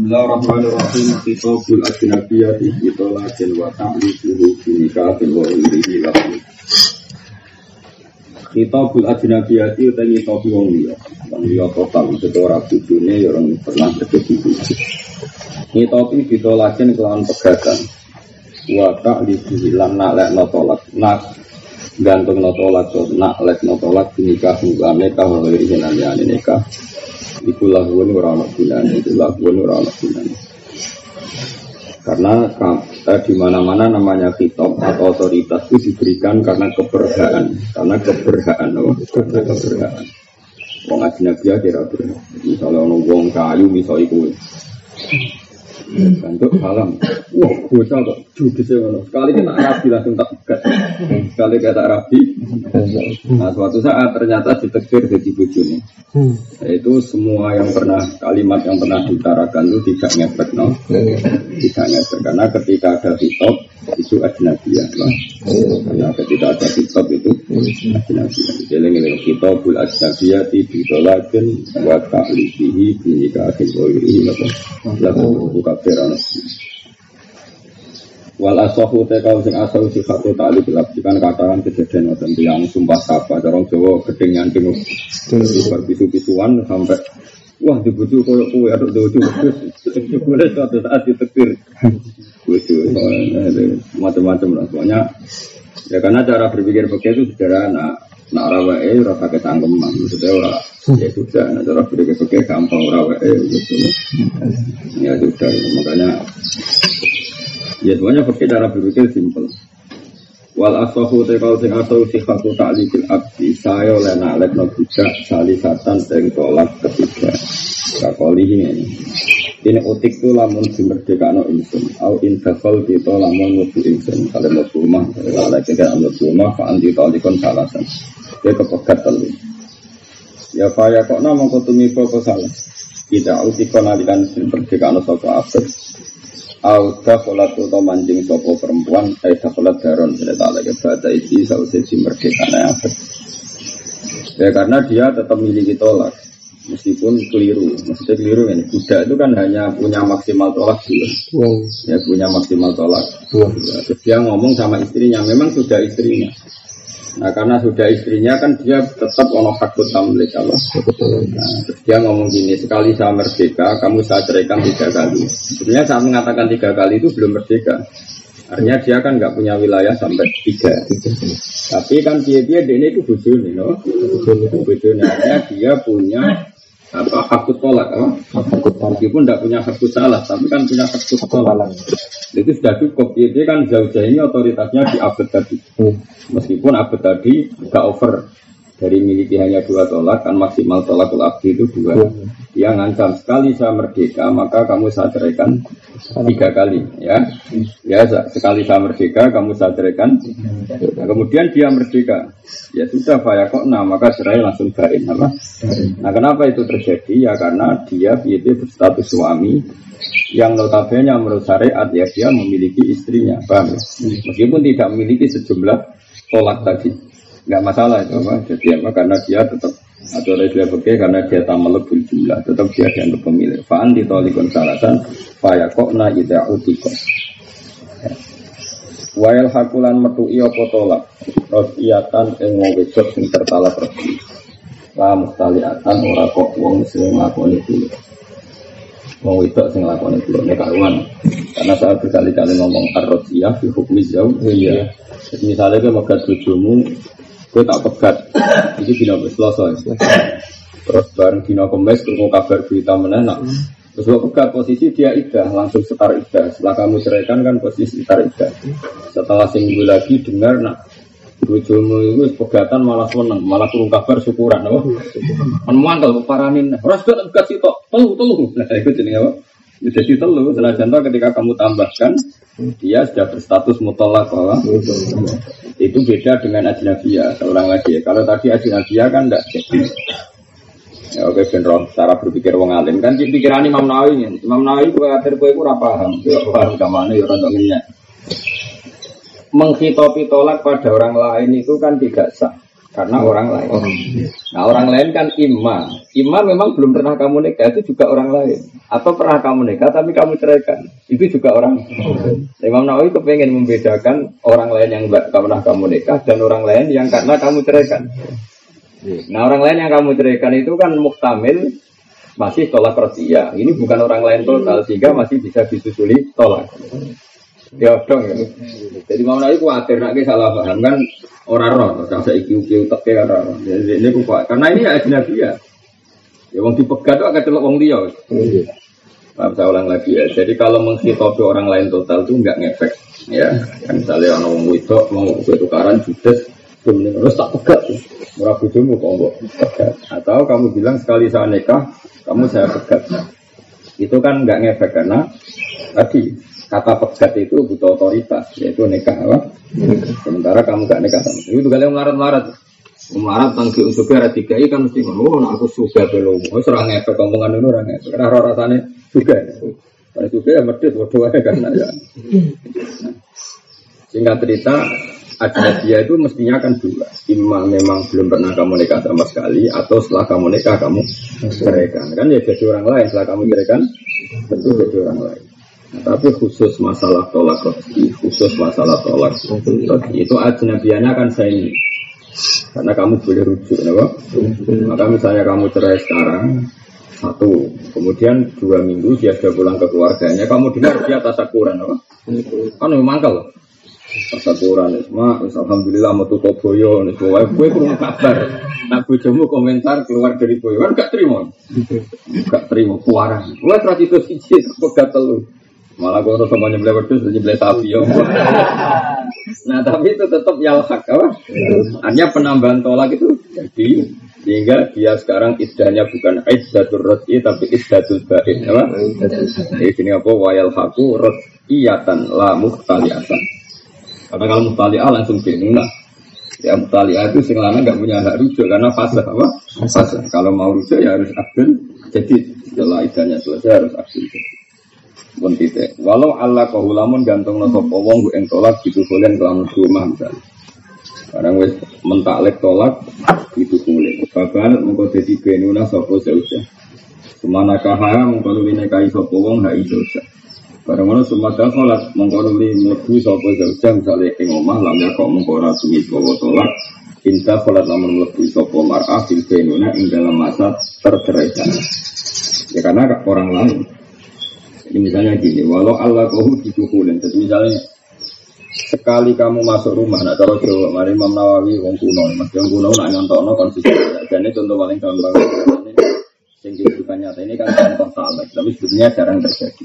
Bismillahirrahmanirrahim. Kitabul ajnabiyati bitolakin wa ta'liquhu binikahin wa irihi lakum. Kitabul ajnabiyati utawi kitab wong liya. Wong liya total itu ora bojone ya orang pernah terjadi bojo. Kitab bitolakin kelawan pegatan. Wa ta'liquhu lan naklekno tolak. Nak gantung no tolak nak lek no tolak binikahin wa nikah wa lan nikah. Iku lahuan ora ana gunane, itu lahuan ora ana gunane. Karena eh, di mana-mana namanya kitab atau otoritas itu diberikan karena keberhaan, karena keberhaan, oh, karena keberhaan. Wong ajnabi kira berhak. Misalnya ono wong kayu misalnya iku. Bentuk salam. Wah, bocah kok judes ngono. Sekali kita rapi langsung tak pegat. Sekali kita rapi. Nah, suatu saat ternyata ditekir jadi. Nah, itu semua yang pernah kalimat yang pernah diutarakan itu tidak ngefek, no? Tidak ngefek karena ketika ada hitop itu ajnabiyah, no? Karena ketika ada hitop itu ajnabiyah. Jadi ini hitopul ajnabiyah bidolakin wa ta'lifihi binikahin wa irihi lakum buka perana. Wal asahu te kau sing asal sifat tali gelap kan katakan kejadian wonten yang sumpah sapa dorong Jawa gedeng nyanting bar pisu-pisuan sampai wah dibuju koyo kowe aduk dojo boleh suatu saat ditekir bojo macam-macam lah. Pokoknya ya karena cara berpikir begitu sederhana nak rawa eh ora pakai tangkem maksudnya ora. Ya sudah nah cara berpikir begitu gampang rawa eh gitu. Ya sudah makanya Ya semuanya pakai cara berpikir simpel. Wal asahu te kau sing asau sifatu ta'likil abdi saya oleh naklek no budak salisatan sing tolak ketiga. Kakoli ini. Ini utik tu lamun dimerdeka no insun. Au infakol kita lamun ngubu insun. Kalau mau rumah, kalau kan mau rumah, fa anti talikon salasan. Dia kepegat telu. Ya faya kok nama kau tumipo kau salah. Tidak utikon alikan dimerdeka no sopo abad. Auda kolat atau mancing sopo perempuan Eh kolat daron Cerita lagi Bata isi Sausi merdeka apa Ya karena dia tetap miliki tolak. Meskipun keliru Maksudnya keliru ini. Budak itu kan hanya punya maksimal tolak dulu. Wow. Ya punya maksimal tolak. Wow. ya, Terus dia ngomong sama istrinya Memang sudah istrinya Nah karena sudah istrinya kan dia tetap ono hakut tamlik Allah. Nah, terus dia ngomong gini, sekali saya merdeka, kamu saya ceraikan tiga kali. Sebenarnya saat mengatakan tiga kali itu belum merdeka. Artinya dia kan nggak punya wilayah sampai tiga. Tapi kan dia dia ini itu bujuni, no? Bujuni, artinya dia punya apa hakut tolak apa? hakut tolak meskipun tidak punya hakut salah tapi kan punya hakut tolak itu sudah cukup. Dia, dia kan jauh-jauh ini otoritasnya di abad tadi hmm. meskipun abad tadi nggak over dari miliki hanya dua tolak kan maksimal tolakul abdi itu dua. Dia ngancam sekali saya merdeka maka kamu saya ceraikan tiga kali ya. Ya sekali saya merdeka kamu saya ceraikan nah, kemudian dia merdeka. Ya sudah saya kok nah maka cerai langsung bain apa? Nah kenapa itu terjadi? Ya karena dia itu berstatus suami yang notabene menurut syariat ya dia memiliki istrinya paham ya? meskipun tidak memiliki sejumlah tolak tadi nggak masalah itu apa jadi apa? Karena dia tetap atau dia pakai karena dia tak melebur jumlah. Tetap dia dianggap pemilik. Faan ditolikon salatan faya kokna ida utikon. Wail hakulan metu iyo potolak. Rosiyatan ing wong wedok sing tertalak resmi La mustaliatan ora kok wong sing lakoni dulu. Wong wedok sing lakoni dulu Ini karuan. Karena saya berkali-kali ngomong Ar-Rosiyah di hukum jauh Iya. Misalnya ke bujumu gue tak pegat. Ini dina selasa terus bareng dina kemes mau kabar berita menenak terus gue pegat posisi dia idah langsung setar idah setelah kamu ceraikan kan posisi setar idah setelah seminggu lagi dengar nak Bojomu itu pegatan malah seneng, malah turun kabar syukuran, apa? Kan mangkel paranin, ras gak pegat sitok, telu, nah itu jadi apa? Jadi telu, contoh ketika kamu tambahkan, dia sudah berstatus mutolak bahwa itu beda dengan ajnabiyah seorang lagi. Kalau tadi ajnabiyah kan tidak jadi. Ya, oke, benro, cara berpikir wong alim kan pikiran Imam Nawawi. Imam Nawawi gue akhir gue gue paham, gue paham ke mana ya orang. Menghitopi tolak pada orang lain itu kan tidak sah. Karena orang lain. Nah orang lain kan imam. Imam memang belum pernah kamu nikah itu juga orang lain. Atau pernah kamu nikah tapi kamu ceraikan itu juga orang. lain. Imam Nawawi kepengen membedakan orang lain yang tidak pernah kamu nikah dan orang lain yang karena kamu ceraikan. Nah orang lain yang kamu ceraikan itu kan muktamil masih tolak rosia. Ini bukan orang lain total sehingga masih bisa disusuli tolak. Ya dong ya. Jadi mau naik khawatir nak salah paham kan orang roh, terus saya iku iku teke orang. Jadi ini kuat karena ini ya ajnabi ya. Ya wong dipegat itu akan celok wong dia. Maaf saya ulang lagi ya. Jadi kalau menghitopi orang lain total itu enggak ngefek ya. Kan misalnya orang wong itu mau tukaran judes kemudian harus tak pegat. Murah bujumu kok pegat. Atau kamu bilang sekali saya nikah, kamu saya pegat. Itu kan enggak ngefek karena tadi kata pegat itu butuh otoritas yaitu nikah apa? Sementara kamu gak nikah sama itu kalian melarat-melarat Melarat tangki untuk kira tiga kan mesti ngono, oh, aku suka belum, oh serang efek omongan itu orang efek, karena rasanya juga. Kalau juga ya medit, waduh ya karena ya. Singkat cerita, dia itu mestinya kan dua. Imam memang belum pernah kamu nikah sama sekali, atau setelah kamu nikah kamu ceraikan. Kan ya jadi orang lain, setelah kamu ceraikan, tentu jadi orang lain. Tapi khusus masalah tolak khusus masalah tolak itu ajnabiannya kan saya ini. Karena kamu boleh rujuk, ya, Maka misalnya kamu cerai sekarang, satu, kemudian dua minggu dia sudah pulang ke keluarganya, kamu dengar dia tasakuran, apa? Kan memang kalau tasakuran, ma, alhamdulillah mau tutup boyo, nih, gue kurang kabar. Nah, bojomu komentar keluar dari boyo, kan gak terima, gak terima, kuaran. Gue terus itu sih, aku gak telu. Malah gue sama nyebelah wedus, nyebelah sapi ya. nah tapi itu tetap yalhak apa? Hanya penambahan tolak itu jadi sehingga dia sekarang idahnya bukan iddatul roti tapi iddatul ba'in apa? Di sini apa wayal haku iyatan la muhtaliatan. Karena kalau muhtaliah langsung bingung Ya muhtaliah itu sing lana nggak punya hak rujuk karena fase apa? Fase. Kalau mau rujuk ya harus abdul jadi setelah idahnya selesai harus abdul pun titik. Walau Allah kahulamun gantung no sopo wong ing tolak gitu kalian kelamun rumah misalnya. Barang wes mentaklek tolak gitu kulit. Bahkan mengkau jadi benuna sopo seusia. Semana kahaya mengkau nuli nekai sopo wong hai dosa. Barang mana semata sholat mengkau nuli mlebu sopo seusia misalnya ing omah lamnya kok mengkau rasumi bawa tolak. Inta sholat lamun mlebu sopo mar'ah fil benuna ing dalam masa terceraikan. Ya karena orang lain. Jadi misalnya gini, walau Allah kau didukulin, jadi misalnya sekali kamu masuk rumah, nak taruh Jawa, mari Imam Nawawi, wong kuno, mas yang kuno nak nyontokno konsisten. Dan contoh paling gampang. Yang kehidupan nyata ini kan contoh saleh, tapi sebetulnya jarang terjadi.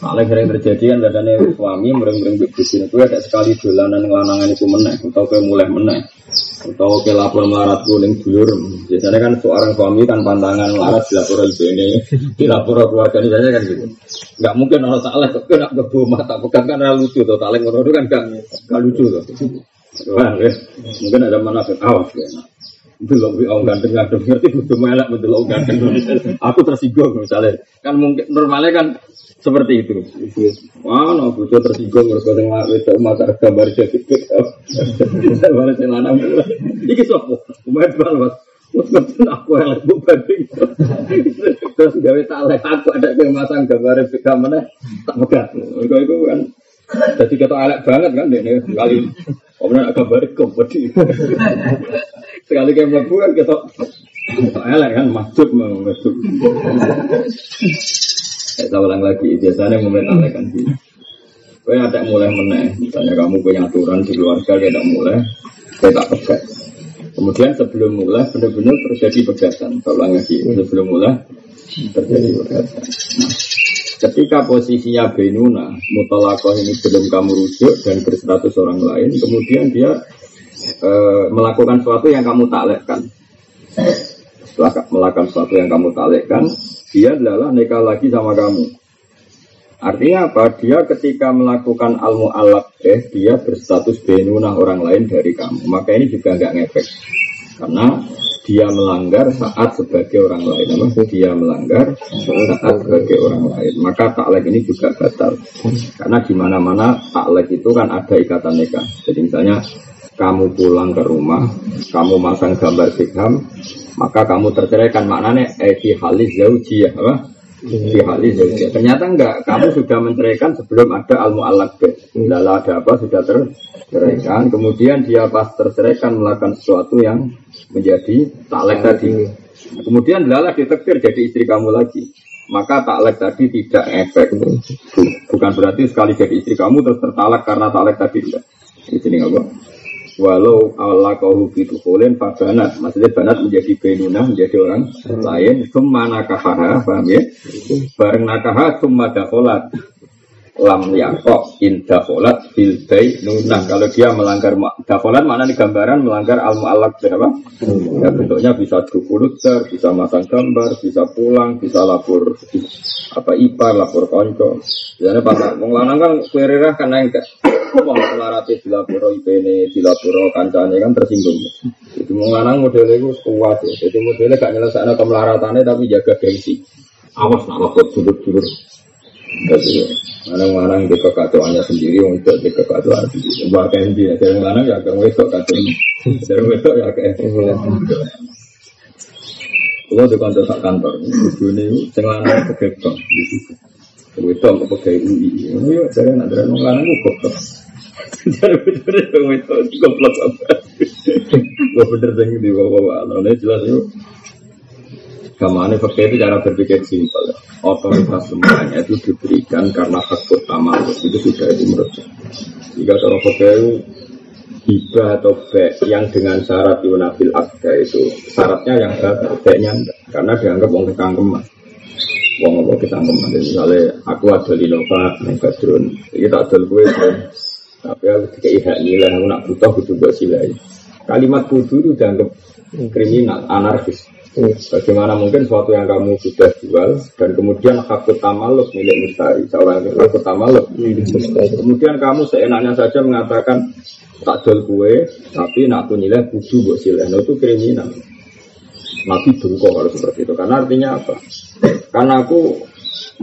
Saleh sering terjadi kan dadane suami mereng-mereng bebusin itu ada sekali dolanan ngelanangan itu meneh, atau ke mulai meneh, atau ke lapor melarat kuning dulur. Biasanya kan seorang suami kan pantangan melarat dilapor ibu ini, dilapor keluarga ini biasanya kan gitu. Gak mungkin orang saleh kena ke rumah tak pegang kan lucu tuh, saleh ngono kan gak, gak lucu tuh. Wah, ya. mungkin ada mana awas ya. Delok wi orang ganteng ganteng ngerti butuh melek orang ganteng. Aku tersinggung misalnya. Kan mungkin normalnya kan seperti itu. Wah, no butuh tersinggung mereka sing itu mata gambar jadi Gambar lanang. Iki sapa? Umat balwas. Wes ngeten aku elek bu banding. Terus gawe tak lek aku ada yang masang gambar pika mana tak pegat. Iku kan jadi kita elek banget kan ini kali Kemudian agak balik kompeti. Sekali kayak mlebu kan kita elek kan masuk mau masuk. Saya ulang lagi, biasanya momen kan sih. Kau ada mulai meneh, misalnya kamu punya aturan di keluarga, dia tidak mulai, saya tak pegat. Kemudian sebelum mulai benar-benar terjadi pegatan. Saya ulang lagi, sebelum mulai terjadi pegatan. Nah, ketika posisinya Benuna, mutalakoh ini belum kamu rujuk dan berstatus orang lain, kemudian dia e, melakukan sesuatu yang kamu taklekkan. Setelah melakukan sesuatu yang kamu taklekkan, dia adalah nikah lagi sama kamu. Artinya apa? Dia ketika melakukan almu alat eh dia berstatus benuna orang lain dari kamu. Maka ini juga nggak ngefek. Karena dia melanggar saat sebagai orang lain. Apa? Dia melanggar saat sebagai orang lain. Maka taklek ini juga batal. Karena di mana-mana taklek itu kan ada ikatan nikah. Jadi misalnya kamu pulang ke rumah, kamu masang gambar Beckham, maka kamu terceraikan maknanya eti halis ya, apa? Di halis zauji. Ternyata enggak, kamu sudah menceraikan sebelum ada almu alak Lalu ada apa sudah terceraikan, kemudian dia pas terceraikan melakukan sesuatu yang menjadi taklek tadi. Kemudian lala ditektir jadi istri kamu lagi maka taklek tadi tidak efek. Bukan berarti sekali jadi istri kamu terus tertalak karena taklek tadi tidak. Di sini apa? Walau Allah kau itu kolen banat, maksudnya banat menjadi benuna menjadi orang lain. Summa nakahaha, paham ya? Bareng nakaha summa dakolat lam yakok in dafolat bil nunah kalau dia melanggar dafolat mana nih gambaran melanggar al mu'alak berapa ya bentuknya bisa luther bisa masang gambar bisa pulang bisa lapor apa ipar lapor konco. Jadi pas wong lanang kan kuerirah kan enggak wong melarati di lapor ipene di lapor kancane kan tersinggung. Jadi wong lanang modelnya itu kuat ya. Jadi modelnya gak nyelesaikan kemelaratannya tapi jaga gengsi. Awas nak lapor dulur-dulur jadi Mana-mana di kekacauannya sendiri untuk di kekacauan sendiri. Bahkan di dari mana ya kamu itu kacau. Dari itu ya kayak Kalau di kantor sak kantor, ini sing lanang kegebang di situ. Itu apa pegawai UI. Ini dari anak dari orang lanang itu goblok. Dari bener itu goblok apa? Gue bener sing di bawah-bawah. Nah, jelas itu Gamane fakir itu cara berpikir simpel. Otoritas semuanya itu diberikan karena hak utama itu sudah itu menurut Jika cara fakir itu hibah atau baik yang dengan syarat yunabil akda itu syaratnya yang baik, baiknya enggak. Karena dianggap orang kekangkeman. Wong apa kekangkeman. Misalnya aku ada di Nova, badrun. Ini tak ada gue, tapi aku tidak hak nilai, aku nak butuh, butuh buat silai. Kalimat kudu itu dianggap kriminal, anarkis. Bagaimana mungkin suatu yang kamu sudah jual dan kemudian hak tamaluk milik mustari seorang hak milik mustari. Kemudian kamu seenaknya saja mengatakan tak jual kue tapi nak tuh nilai kudu buat sileh. Nah, itu kriminal. Nabi dungko kalau seperti itu. Karena artinya apa? Karena aku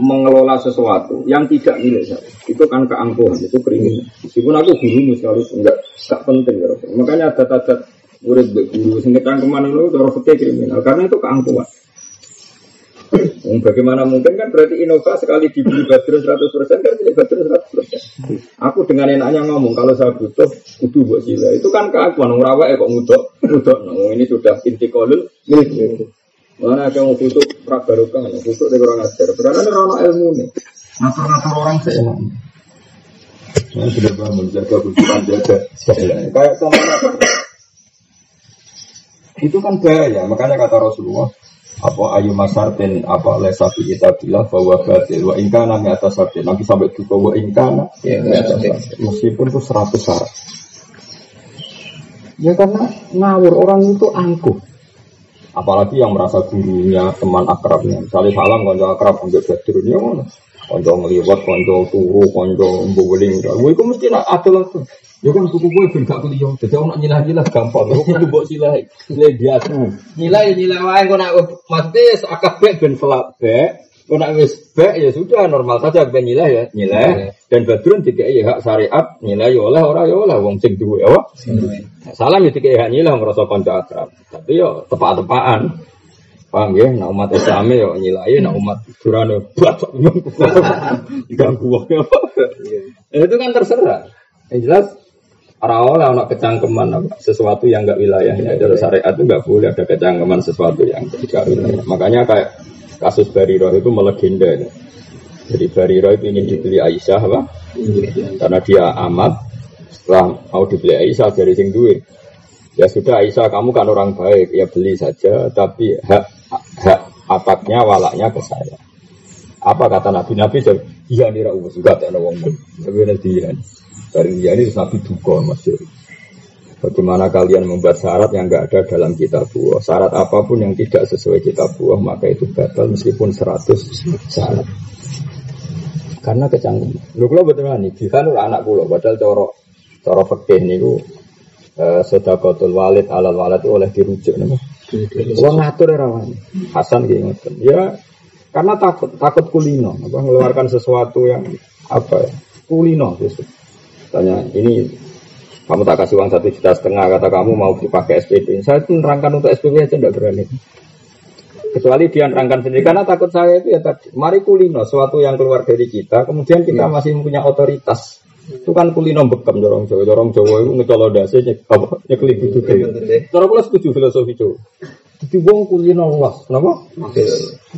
mengelola sesuatu yang tidak milik saya. Itu kan keangkuhan, itu kriminal. Meskipun aku gurumu sekali enggak, enggak penting. Ya. Makanya ada adat murid guru sing ke mana lu cara fikih kriminal karena itu keangkuhan. Bagaimana mungkin kan berarti Innova sekali dibeli baterai 100% kan pilih baterai 100%. Aku dengan enaknya ngomong kalau saya butuh kudu buat sila itu kan keangkuhan ngrawek kok ngudok ngudok. Nah, ini sudah inti kolul milik Mana ada yang butuh prak barokah, butuh dari orang ajar. Berarti ada orang ilmu nih. Ngatur-ngatur orang seenak. Saya sudah bangun jaga bujukan jaga. Kayak sama itu kan bahaya. Makanya kata Rasulullah, apa ayu masartin apa lesafi kita bilang bahwa batil wa ingkana mi atas sartin. Nanti sampai juga wa ingkana ya, meskipun itu seratus syarat. Ya karena ngawur orang itu angkuh. Apalagi yang merasa gurunya teman akrabnya. Misalnya salam konco akrab ambil ini mana konco ngeliwat konco turu konco mbuling itu mesti ada langsung Ya kan kuku gue ben gak kuliah. Jadi orang nyilah-nyilah gampang. Aku kudu mbok silah. Nilai biasa. Nilai nilai wae kok nak maksudnya akabeh ben selak bek. Kok nak wis bek ya sudah normal saja ben nilai ya, nilai. Dan badrun dikai hak syariat, nilai ya oleh ora ya oleh wong sing duwe apa? Salam ya dikai hak nilai merasa kanca akrab. Tapi yo tepak-tepaan. Paham ya, nah umat Islam ya nyilai, nah umat Durane buat ganggu wae. Itu kan terserah. Yang jelas Rawol anak kecangkeman apa, sesuatu yang enggak wilayahnya. Dari syariat itu enggak boleh ada kecangkeman sesuatu yang tidak wilayah. Makanya kayak kasus Bariro itu melegenda. Ya. Jadi Bariro itu ingin dibeli Aisyah apa? Karena dia amat. Setelah mau dibeli Aisyah dari sing duit. Ya sudah Aisyah kamu kan orang baik ya beli saja. Tapi hak hak ataknya walaknya ke saya. Apa kata Nabi Nabi? Iya nih Raul juga tak ada wong. Tapi nanti dari dia ini Nabi duka masyur. Bagaimana kalian membuat syarat yang nggak ada dalam kitab buah. Syarat apa pun yang tidak sesuai kitab buah maka itu batal meskipun 100 syarat. Karena kecanggung. Lu kalau betul nih, jika anak pulau, padahal coro coro fakih nih uh, sodakotul walid alal walid oleh dirujuk nih. Kalau ngatur rawan. Hasan gitu Ya karena takut takut kulino, apa mengeluarkan sesuatu yang apa ya kulino gitu. Tanya ini Kamu tak kasih uang satu juta setengah, kata kamu mau dipakai SPP. Saya itu nerangkan untuk SPP aja tidak berani. Kecuali dia nerangkan sendiri, karena takut saya itu ya tadi. Mari kulino, suatu yang keluar dari kita, kemudian kita masih punya otoritas. Itu kan kulino bekam dorong Jawa, dorong Jawa itu ngecolok dasi, apa, nyeklik gitu. Cara pula setuju filosofi Jawa. Jadi wong kulino luas, kenapa?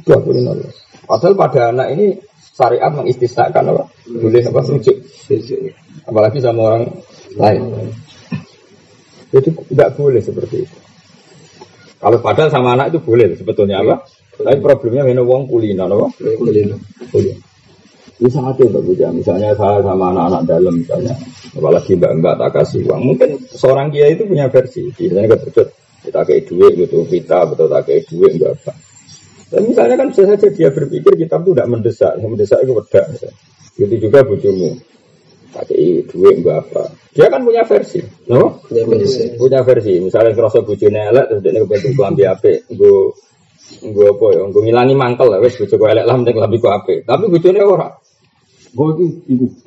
Sudah kulino luas. Padahal pada anak ini syariat mengistisnakan apa? Boleh apa? Rujuk. Apalagi sama orang lain. Jadi tidak boleh seperti itu. Kalau padahal sama anak itu boleh sebetulnya apa? Tapi problemnya minum uang kulina, apa? Kulina. Kulina. Ini sangat ya Mbak Buja. Misalnya saya sama anak-anak dalam misalnya, apalagi mbak-mbak tak kasih uang. Mungkin seorang kiai itu punya versi. Biasanya betul kita kayak duit gitu, kita betul tak kayak duit enggak apa. Dan misalnya kan bisa saja dia berpikir kita itu tidak mendesak, yang mendesak itu beda. Gitu juga bujumu pakai duit enggak apa. Dia kan punya versi, no? Punya versi. Punya versi. Misalnya kerasa bujune elek terus dia kebentuk kelambi ape, gue gue apa ya, gue ngilangi mangkel lah, wes bujuk elek lah, mending kelambi gue ape. Tapi bujune ora. Gue itu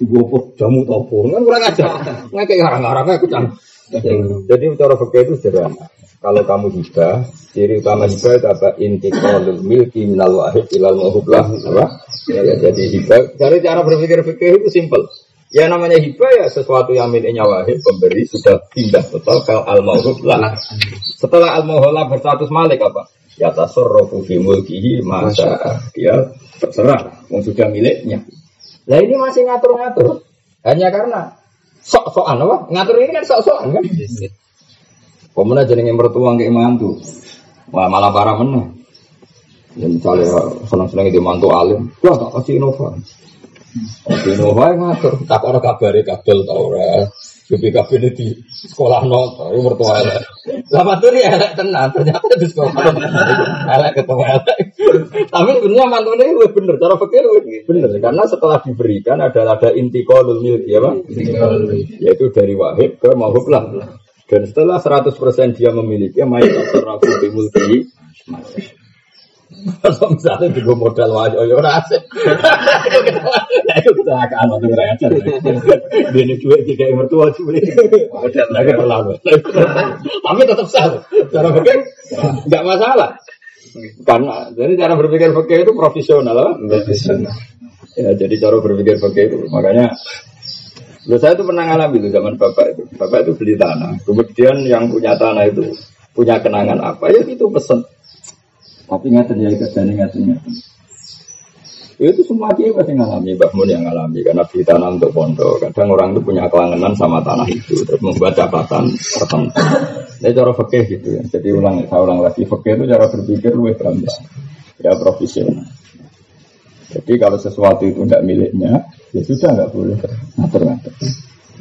ibu apa jamu topo, kan kurang aja. Nggak kayak garang-garangnya kucang. Jadi cara fakir itu sederhana. Kalau kamu hibah, ciri utama hibah itu apa? Intiqalul milki minal wahid ilal muhublah. Apa? Ya, jadi hibah. Dari cara berpikir fikih itu simple. Ya namanya hibah ya sesuatu yang miliknya wahid pemberi sudah pindah total ke al mauhub lah. Setelah al lah berstatus malik apa? Ya tasarrufu fi mulkihi masa dia terserah yang sudah miliknya. Nah ini masih ngatur-ngatur. Hanya karena sok-sokan apa? Ngatur ini kan sok-sokan kan? Pemenang jenenge mertua nggak mantu. Wah malah parah meneh. Ya misalnya senang-senang itu mantu alim, wah tak kasih inovasi. Wae ngatur, tak ora kabare kadol ta ora. Jadi kabeh di sekolah no, itu mertua elek. Lah matur ya elek tenan, ternyata di sekolah elek ketemu elek. Tapi sebenarnya mantune itu bener, cara pikir bener karena setelah diberikan adalah ada inti kolul milki ya, Pak? Yaitu dari wahid ke mahub lah. Dan setelah 100% dia memiliki, mayat tasarrafu bi mulki kalau misalnya juga modal wajah, ya ora asik. Itu kecelakaan waktu ngerayakan. Dia ini cuek jika yang mertua cuek. Modal lagi terlalu. Tapi tetap sah. Cara pikir nggak masalah. Karena jadi cara berpikir fakir itu profesional, profesional. Ya, jadi cara berpikir fakir itu makanya Loh, saya itu pernah ngalami itu zaman bapak itu. Bapak itu beli tanah. Kemudian yang punya tanah itu punya kenangan apa ya itu pesen tapi nggak terjadi kerjanya nggak terjadi. Itu semua dia pasti ngalami, Mbak Mun yang ngalami karena beli tanah untuk pondok. Kadang orang itu punya kelangenan sama tanah itu, terus membuat catatan tertentu. Ini cara fakih gitu ya. Jadi ulang, saya ulang lagi, fakih itu cara berpikir lebih berambah, ya profesional. Jadi kalau sesuatu itu tidak miliknya, ya sudah nggak boleh ngatur-ngatur.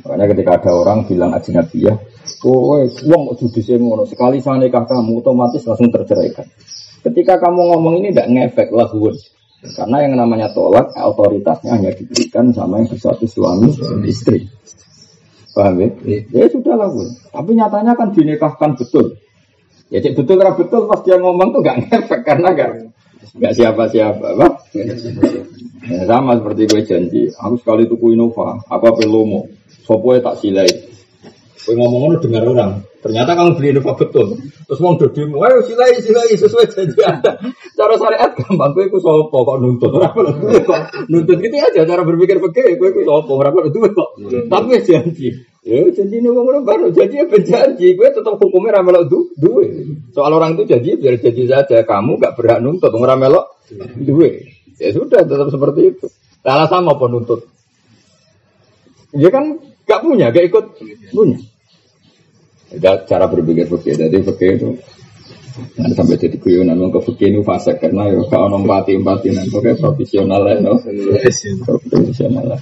Makanya ketika ada orang bilang ajinabiyah, oh, uang judisi ngono sekali saya nikah kamu otomatis langsung terceraikan. Ketika kamu ngomong ini tidak ngefek lahun. Karena yang namanya tolak otoritasnya hanya diberikan sama yang bersatu suami dan istri. Paham ya? Ya sudah lahun. Tapi nyatanya kan dinikahkan betul. Ya cik betul karena betul pas dia ngomong tuh gak ngefek karena gak nggak siapa-siapa, apa? Ya, sama seperti gue janji, aku sekali tuku Innova, aku apa lomo, sopo tak silai. Gue ngomong dengar orang, Ternyata kamu beli Innova betul. Terus mau dodimu, ayo silai silai sesuai janji anda. Cara syariat gampang, gue ikut sopo kok nuntut. Nuntut gitu aja cara berpikir pikir, gue ikut sopo. Kenapa itu kok? Tapi ya janji. Ya janji ini ngomong baru janji berjanji. Gue tetap hukumnya ramelok du duwe. Soal orang itu janji biar janji saja. Kamu gak berhak nuntut ramelok duwe. Ya sudah tetap seperti itu. Salah sama pun nuntut. Ya kan gak punya, gak ikut punya. Itu cara berpikir fakir. Jadi fakir itu Nah, sampai jadi guyonan ke fakir itu fase karena ya kalau empati empati nanti pokoknya profesional lah, no? profesional lah.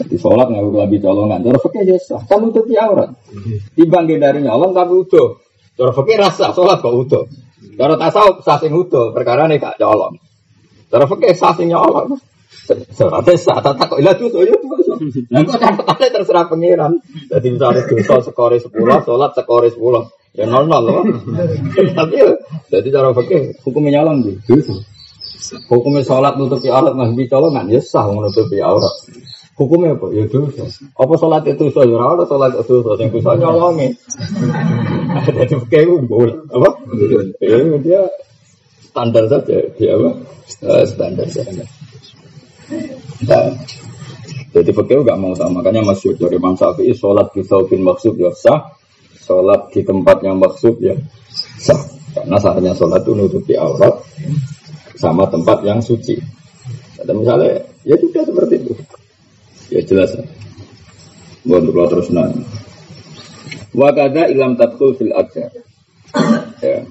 Jadi sholat nggak lebih colongan. Cara fakir aja sah. Kamu tuh aurat. Dibangkit dari nyolong tapi utuh. Cara fakir rasa sholat kok utuh. Cara tasawuf sah sing utuh. Perkara nih kak colong. Cara fakir sah sing nyolong. Seratnya sah, tak kok ilah ya. Nah, kok catatannya terserah pengiran. Jadi misalnya dosa sekore sepuluh, sholat sekore sepuluh, ya nol nol loh. Tapi jadi cara pakai hukumnya nyolong di dosa. Hukumnya sholat nutupi aurat masih colongan, ya sah menutupi aurat. Hukumnya apa? Ya dosa. Apa sholat itu dosa? Ya ora sholat itu dosa. Yang bisa nyolongi. Jadi kayak umbul. Apa? Ya dia standar saja. Dia apa? Uh, standar saja. Nah, jadi fakir gak mau sama. Makanya masyur dari Imam Syafi'i sholat di saubin maksud ya sah. Sholat di tempat yang maksud ya sah. Karena sahnya sholat itu nutupi aurat sama tempat yang suci. Ada misalnya, ya sudah seperti itu. Ya jelas. Buat kalau terus nanya. Wakada ilam tatkul fil ajar. Ya.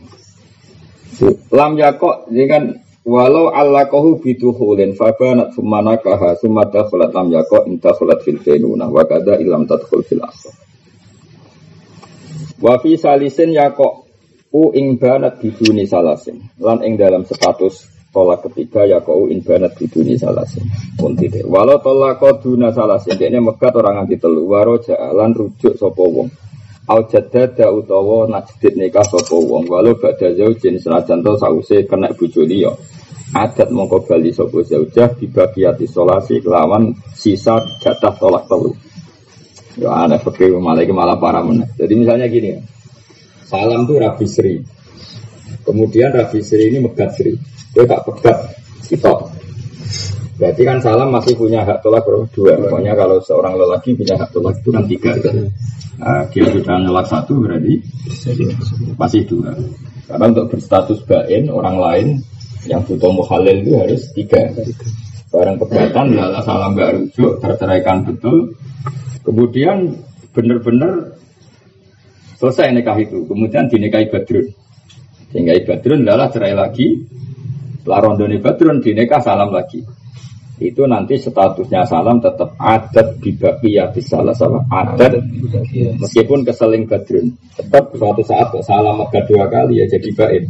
Lam yakok ini kan walau allakohu biduhulin fabanat sumana kaha sumada khulat lam yakok inta khulat fil fenuna wakada ilam tatkul fil ajar. Wafi salisin yakok u ing banat biduni salasin. Lan ing dalam status tolak ketiga ya kau inbanat di dunia salasin. Pun tidak walau tolak kau duna salasin ini megat orang anti telu. Waro jalan rujuk sopo wong au jadada utawa najdid nikah sopo wong? Walau bada zaujin senajan to sause kena bojo liya. Adat mongko bali sopo zaujah dibagiati solasi kelawan sisa jatah tolak telu. Ya aneh fakir malah malah parah meneh. Jadi misalnya gini salam tuh Rabi Sri. Kemudian Rabi Sri ini megat Sri. Dia tak pegat kita. Berarti kan salam masih punya hak tolak dua. Pokoknya kalau seorang lelaki punya hak tolak itu kan tiga. Nah, dia sudah nolak satu berarti masih dua. Karena untuk berstatus bain orang lain yang butuh muhalil itu harus tiga. Barang pegatan, lala salam gak rujuk, terceraikan betul. Kemudian benar-benar selesai nikah itu. Kemudian dinikahi badrun. Dinikahi badrun, lala cerai lagi. Larondoni Badrun dineka salam lagi. Itu nanti statusnya salam tetap adat ya di salah sama adat. Meskipun keseling Badrun tetap suatu saat salam maka dua kali ya jadi baik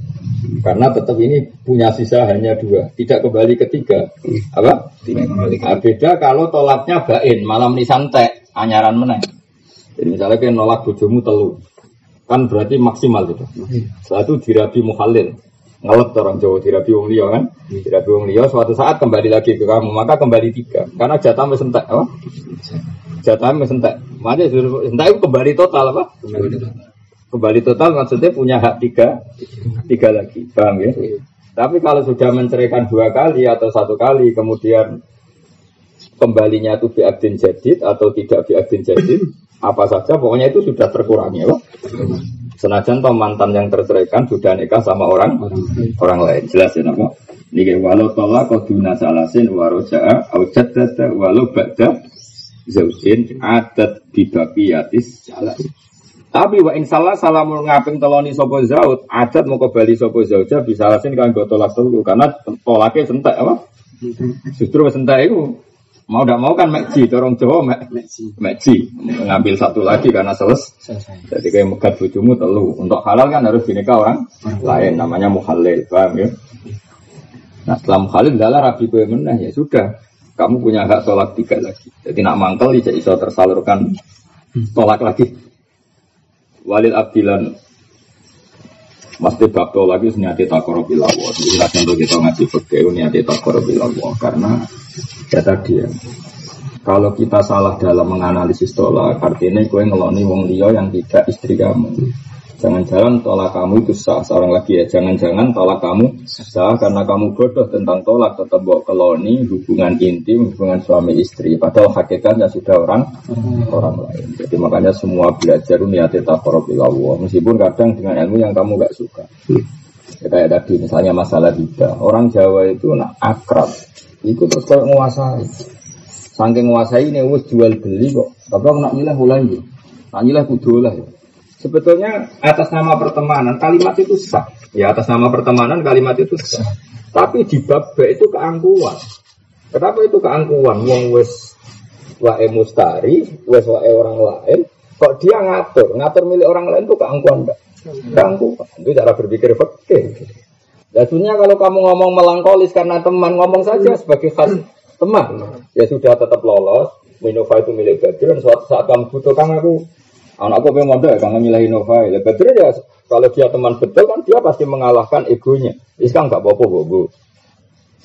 karena tetap ini punya sisa hanya dua tidak kembali ketiga. Apa? Tidak kembali nah, beda kalau tolaknya bain malam ini santai anyaran meneng jadi misalnya kayak nolak bojomu telu kan berarti maksimal gitu. Setelah itu dirabi muhalil ngelep orang Jawa dirabi wong liya kan? Hmm. dirabi wong liya suatu saat kembali lagi ke kamu maka kembali tiga. Karena jatah mesentak apa? Jatah mesentak mana sentak itu kembali total apa? Kembali total. Maksudnya punya hak tiga tiga lagi. Paham ya? Iya. tapi kalau sudah menceraikan dua kali atau satu kali kemudian kembalinya itu biadin jadid atau tidak biadin jadid apa saja pokoknya itu sudah terkurangi ya Senajan toh mantan yang terceraikan sudah nikah sama orang orang lain. Jelas ya nama. Niki walau tolak koduna salasin waroja'a au jaddada walau ba'da zaujin adat bibaqiyatis salah. Tapi wa in salah salamun ngaping teloni sopo zaud adat mau kembali sopo zauja bisa alasin kan gue tolak dulu karena tolaknya sentak apa? Justru sentak itu Mau tidak mau kan meji, dorong Jawa meji. Meji, ngambil satu lagi karena seles. Jadi kayak megat bujumu telu. Untuk halal kan harus dinikah orang lain, namanya muhalil, paham ya? Nah setelah muhalil adalah rabi kue menah ya sudah. Kamu punya hak tolak tiga lagi. Jadi nak mangkel tidak bisa tersalurkan tolak lagi. Walil abdilan Mesti bab lagi niati takorobil Allah. Jadi contoh kita ngaji fakir niati takorobil Allah karena ya tadi ya. Kalau kita salah dalam menganalisis tolak, artinya kue ngeloni wong liya yang tidak istri kamu. Jangan-jangan tolak kamu itu sah seorang lagi ya. Jangan-jangan tolak kamu sah karena kamu bodoh tentang tolak tetap bawa keloni hubungan intim hubungan suami istri. Padahal hakikatnya sudah orang orang lain. Jadi makanya semua belajar niat Allah. Meskipun kadang dengan ilmu yang kamu gak suka. Ya, kayak tadi misalnya masalah kita Orang Jawa itu nak akrab. Itu terus kayak menguasai. Saking menguasai ini wes jual beli kok. Tapi aku nak nyilah mulai Nak nyilah kudu lah ya. Sebetulnya atas nama pertemanan kalimat itu sah. Ya atas nama pertemanan kalimat itu sah. Tapi di bab B itu keangkuhan. Kenapa itu keangkuhan? Wong wes wae mustari, wes wae orang lain, kok dia ngatur, ngatur milik orang lain itu keangkuhan enggak? Keangkuhan. Itu cara berpikir fakir. Ya kalau kamu ngomong melangkolis karena teman, ngomong saja sebagai khas teman. Ya sudah tetap lolos. Minova itu milik Badr dan suatu saat kamu butuhkan aku Anakku pengen mondok ya, kangen milih Innova. Ya ya, kalau dia teman betul kan dia pasti mengalahkan egonya. Ini kan nggak apa-apa,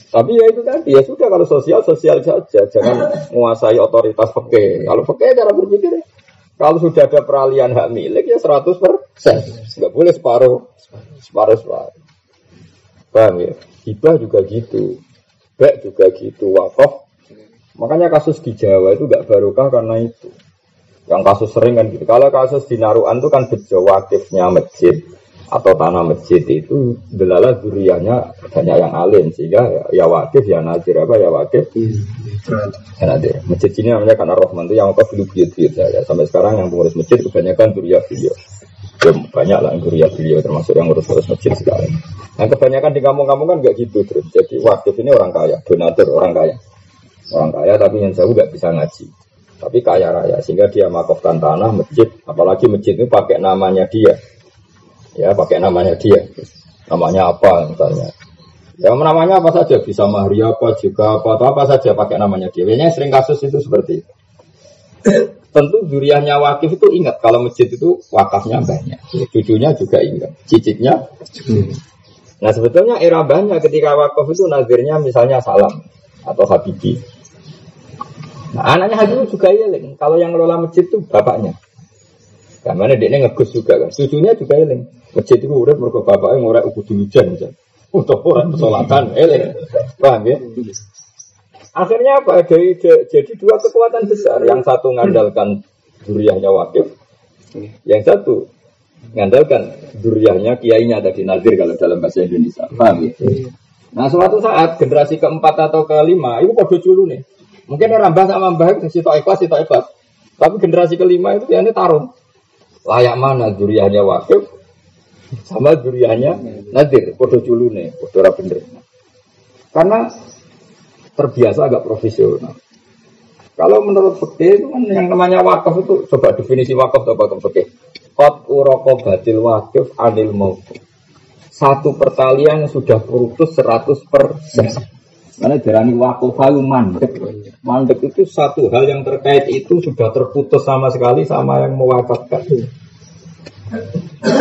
Tapi ya itu tadi ya sudah kalau sosial sosial saja, jangan menguasai otoritas peke. Kalau peke cara berpikir kalau sudah ada peralihan hak milik ya 100 persen, nggak boleh separuh, separuh separuh. Paham ya? Hibah juga gitu, bek juga gitu, wakaf. Makanya kasus di Jawa itu nggak barokah karena itu. Yang kasus sering kan gitu. Kalau kasus di Naruan itu kan bejo wakifnya masjid atau tanah masjid itu delala duriannya banyak yang alim sehingga ya, ya wakif ya nadir apa ya wakif? Ya nadir masjid ini namanya karena Rohman itu yang wakaf dulu buyut saya sampai sekarang yang pengurus masjid kebanyakan duriah beliau. Ya, banyak lah duriah beliau termasuk yang ngurus-ngurus masjid sekarang. Nah kebanyakan di kampung-kampung kan nggak gitu terus jadi wakif ini orang kaya donatur orang kaya. Orang kaya tapi yang jauh nggak bisa ngaji tapi kaya raya sehingga dia makofkan tanah masjid. Apalagi masjid itu pakai namanya dia. Ya pakai namanya dia. Namanya apa misalnya. Ya namanya apa saja. Bisa mahri apa juga apa atau apa saja pakai namanya dia. Biasanya sering kasus itu seperti itu. Tentu duriannya wakif itu ingat. Kalau masjid itu wakafnya banyak. Cucunya juga ingat. Cicitnya nah sebetulnya era banyak ketika wakaf itu nazirnya misalnya salam atau habibi nah anaknya haji juga iling kalau yang ngelola masjid itu bapaknya karena dia ngegus juga kan cucunya juga iling Masjid itu urip mergo bapake ngorek kudu hujan jan. Untuk orang pesolatan, eling. Paham ya? Akhirnya apa? Jadi, jadi dua kekuatan besar. Yang satu ngandalkan duriahnya wakif. Yang satu ngandalkan duriahnya kiainya tadi nazir kalau dalam bahasa Indonesia. Paham ya? Nah suatu saat generasi keempat atau kelima itu pada dulu nih. Mungkin rambah sama mbah itu sitok ikhlas, sitok ikhlas. Tapi generasi kelima itu ya ini taruh. Layak mana duriahnya wakif, sama duriannya nadir. Podo culune podo bener. Karena terbiasa agak profesional. Kalau menurut fikih itu kan yang namanya wakaf itu coba definisi wakaf atau wakaf fikih. Kot uroko batil wakif anil mau satu pertalian sudah putus 100 persen karena darani wakaf halu mandek mandek itu satu hal yang terkait itu sudah terputus sama sekali sama yang mewakafkan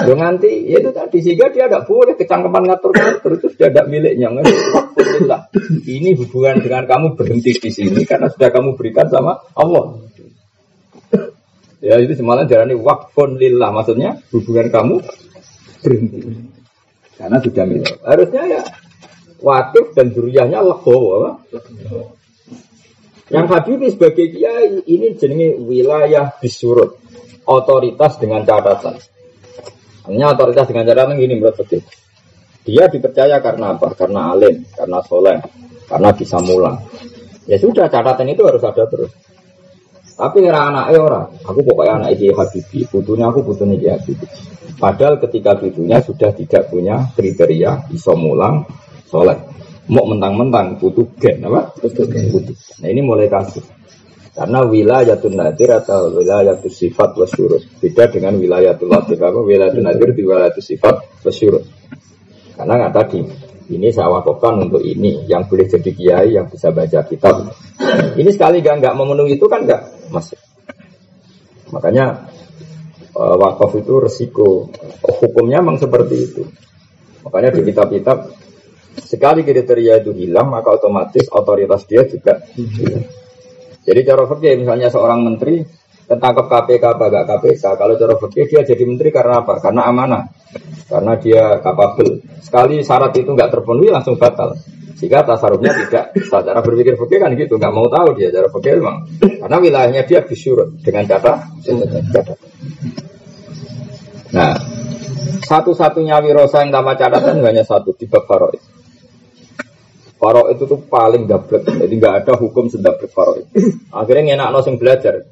Lo nanti ya itu tadi sehingga dia tidak boleh kecangkepan ngatur-ngatur itu sudah tidak miliknya. Ini hubungan dengan kamu berhenti di sini karena sudah kamu berikan sama Allah. Ya itu semalam jalani wakfun lillah maksudnya hubungan kamu berhenti karena sudah milik. Harusnya ya wakif dan duriahnya legowo. Yang Habibie sebagai kiai ini jenenge wilayah disurut otoritas dengan catatan hanya otoritas dengan cara begini menurut betul. Dia dipercaya karena apa? Karena alim, karena soleh, karena bisa mulang. Ya sudah catatan itu harus ada terus. Tapi era anaknya orang, aku pokoknya anak ini Habibi, butuhnya aku butuhnya dia Habibi. Padahal ketika butuhnya sudah tidak punya kriteria bisa mulang, soleh. Mau mentang-mentang butuh gen apa? Butuh gen. Nah ini mulai kasih. Karena wilayatul nadir atau wilayatul sifat wasyurut. Beda dengan wilayatul latif apa? Wilayatul nadir di wilayatul sifat wasyurut. Karena nggak tadi, ini saya wakafkan untuk ini yang boleh jadi kiai yang bisa baca kitab. Ini sekali gak nggak memenuhi itu kan nggak masuk. Makanya uh, wakaf itu resiko. Hukumnya memang seperti itu. Makanya di kitab-kitab sekali kriteria itu hilang maka otomatis otoritas dia juga. Jadi cara fikih misalnya seorang menteri ketangkep KPK apa gak KPK. Kalau cara fikih dia jadi menteri karena apa? Karena amanah. Karena dia kapabel. Sekali syarat itu nggak terpenuhi langsung batal. Jika tasarufnya tidak. Cara berpikir fikih kan gitu. Nggak mau tahu dia cara fikih memang. Karena wilayahnya dia disurut dengan catat. Nah, satu-satunya wirosa yang tanpa catatan hanya satu di bab. Faro itu tuh paling dablek, jadi nggak ada hukum sedablek faro itu. Akhirnya ngenak nosing belajar.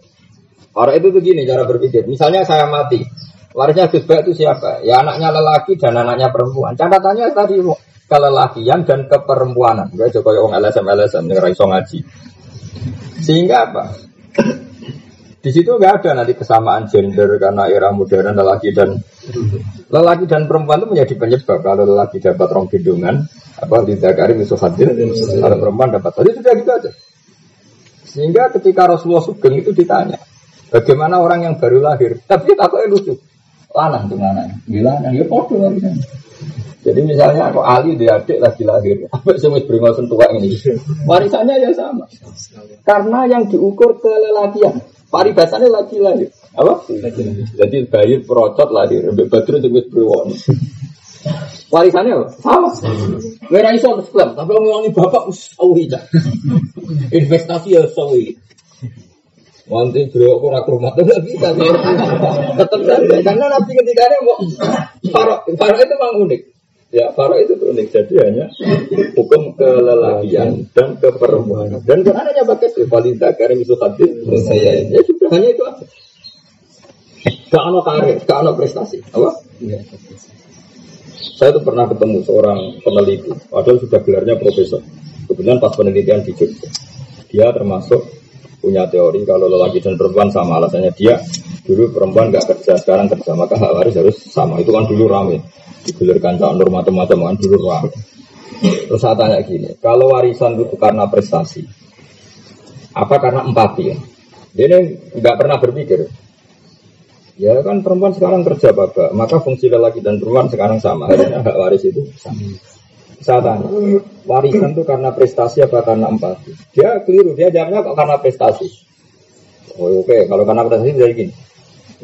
Faro itu tuh gini cara berpikir. Misalnya saya mati, warisnya Gus itu siapa? Ya anaknya lelaki dan anaknya perempuan. Catatannya tadi kelelakian dan keperempuanan. Gak coba yang LSM LSM yang ngaji. Sehingga apa? Di situ nggak ada nanti kesamaan gender karena era modern lelaki dan lelaki dan perempuan itu menjadi penyebab kalau lelaki dapat rong gendungan apa tidak karim itu hadir kalau perempuan dapat. Tadi sudah gitu aja. Sehingga ketika Rasulullah Sugeng itu ditanya bagaimana orang yang baru lahir? Tapi takutnya lucu. Lanang tuh lanang. Gila ya podo jadi misalnya aku Ali dia adik lagi lahir, apa sih beringal sentuhan ini? Warisannya ya sama. Karena yang diukur kelelakian, paribasannya lagi lahir. Apa? Jadi bayi perocot lahir, Badrun itu berwon. Warisannya apa? Sama. Merah iso klaim, tapi ngomongin bapak sawi Investasi ya sawi. Nanti beliau aku rumah tuh nggak bisa. Tetap saja karena nabi ketika ada mau farok, farok itu memang unik. Ya, farok itu unik. Jadi hanya hukum kelelakian dan keperempuanan. Dan kan hanya pakai rivalita karena itu hadis saya. Ya sudah hanya itu aja. Gak ada karir, gak ada prestasi. Apa? Iya. Saya tuh pernah ketemu seorang peneliti, padahal sudah gelarnya profesor. Kebetulan pas penelitian di Jogja. Dia termasuk punya teori kalau lelaki dan perempuan sama. Alasannya dia dulu perempuan nggak kerja sekarang kerja. Maka hak waris harus sama. Itu kan dulu rame. Digulirkan calon norma macam-macam kan dulu rame. Terus saya tanya gini kalau warisan itu karena prestasi apa karena empati? Ya dia ini nggak pernah berpikir. Ya kan perempuan sekarang kerja bapak, maka fungsi lelaki dan perempuan sekarang sama. Harusnya hak waris itu sama. Saya tanya, warisan itu karena prestasi apa karena empati? Dia keliru, dia jawabnya kok karena prestasi. Oh, Oke, okay. kalau karena prestasi jadi gini.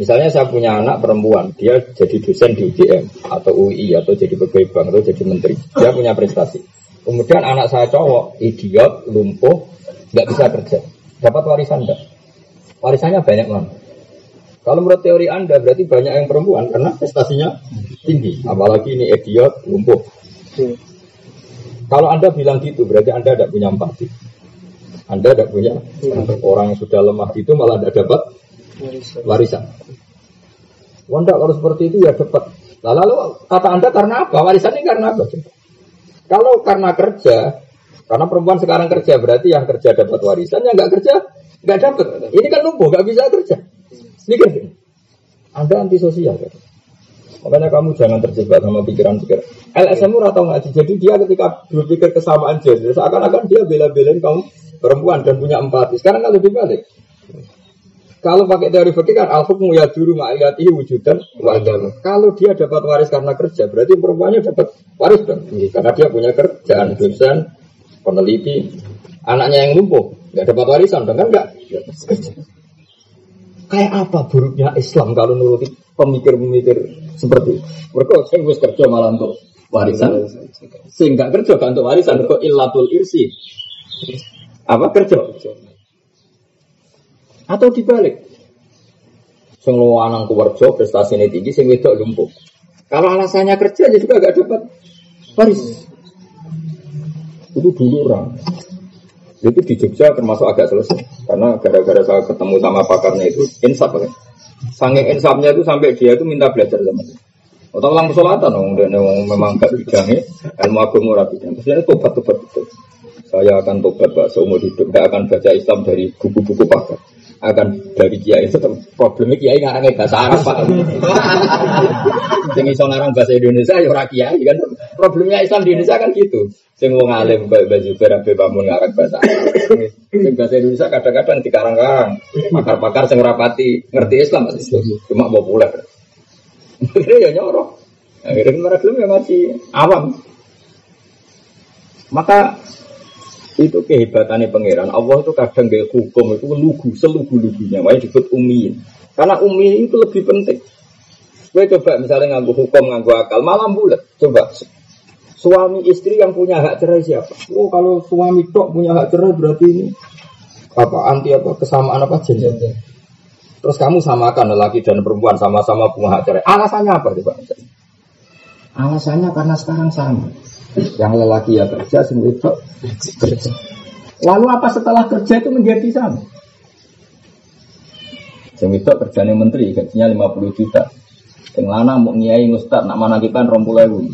Misalnya saya punya anak perempuan, dia jadi dosen di UGM atau UI atau jadi pegawai bank atau jadi menteri. Dia punya prestasi. Kemudian anak saya cowok, idiot, lumpuh, nggak bisa kerja. Dapat warisan enggak? Warisannya banyak banget. Kalau menurut teori Anda berarti banyak yang perempuan karena prestasinya tinggi. Apalagi ini idiot, lumpuh. Kalau Anda bilang gitu berarti Anda tidak punya empati. Anda tidak punya hmm. orang yang sudah lemah itu malah tidak dapat warisan. Wanda kalau seperti itu ya dapat. Lalu, lalu kata Anda karena apa? Warisan ini karena apa? Kalau karena kerja, karena perempuan sekarang kerja berarti yang kerja dapat warisan, yang nggak kerja nggak dapat. Ini kan lumpuh, nggak bisa kerja. Mikir Anda antisosial kan? Makanya kamu jangan terjebak sama pikiran-pikiran. LSM atau ngaji. Jadi dia ketika berpikir kesamaan gender, seakan-akan dia bela-belain kamu perempuan dan punya empati. Sekarang kalau dibalik. Kalau pakai teori fikih kan al hukmu ya dulu ma'iyatihi wujudan wajan. Kalau dia dapat waris karena kerja, berarti perempuannya dapat waris dong. Karena dia punya kerjaan, dosen, peneliti. Anaknya yang lumpuh, nggak dapat warisan, dong kan enggak? Kayak apa buruknya Islam kalau nuruti pemikir-pemikir seperti itu? Mereka sing wis kerja malah untuk warisan. Sehingga kerja kan untuk warisan kok illatul irsi. Apa kerja? Atau dibalik. Sing lanang kuwerja prestasinya tinggi, sing wedok lumpuh. Kalau alasannya kerja ya juga gak dapat waris. Itu dulu orang. Itu di Jogja termasuk agak selesai. Karena gara-gara saya ketemu sama pakarnya itu insaf kan. Sange insafnya itu sampai dia itu minta belajar sama saya. Atau ulang pesolatan dong, dan memang gak bidangnya ilmu agama rapi. Terus dia tobat tobat betul. Saya akan tobat pak seumur hidup, tidak akan baca Islam dari buku-buku pakar akan dari kiai itu problemnya kiai ngarangnya bahasa Arab pak sing iso ngarang bahasa Indonesia ya ora kiai kan problemnya Islam di Indonesia kan gitu sing wong alim bae baju berabe bangun ngarang bahasa sing bahasa Indonesia kadang-kadang dikarang-karang pakar-pakar sing rapati ngerti Islam cuma populer akhirnya ya nyorok akhirnya mereka ya masih awam maka itu kehebatannya pangeran. Allah itu kadang gaya hukum itu lugu, selugu-lugunya. Makanya disebut umi. Karena umi itu lebih penting. Gue coba misalnya nganggu hukum, nganggu akal, malam bulat. Coba suami istri yang punya hak cerai siapa? Oh kalau suami tok punya hak cerai berarti ini apa anti apa kesamaan apa jenis? Terus kamu samakan lelaki dan perempuan sama-sama punya hak cerai. Alasannya apa coba? Alasannya karena sekarang sama. Yang lelaki ya kerja, sing itu kerja. Lalu apa setelah kerja itu menjadi sama? Sing itu kerjanya menteri, gajinya 50 juta. Yang lana mau ngiai ngustad, nak mana kita rompul ewu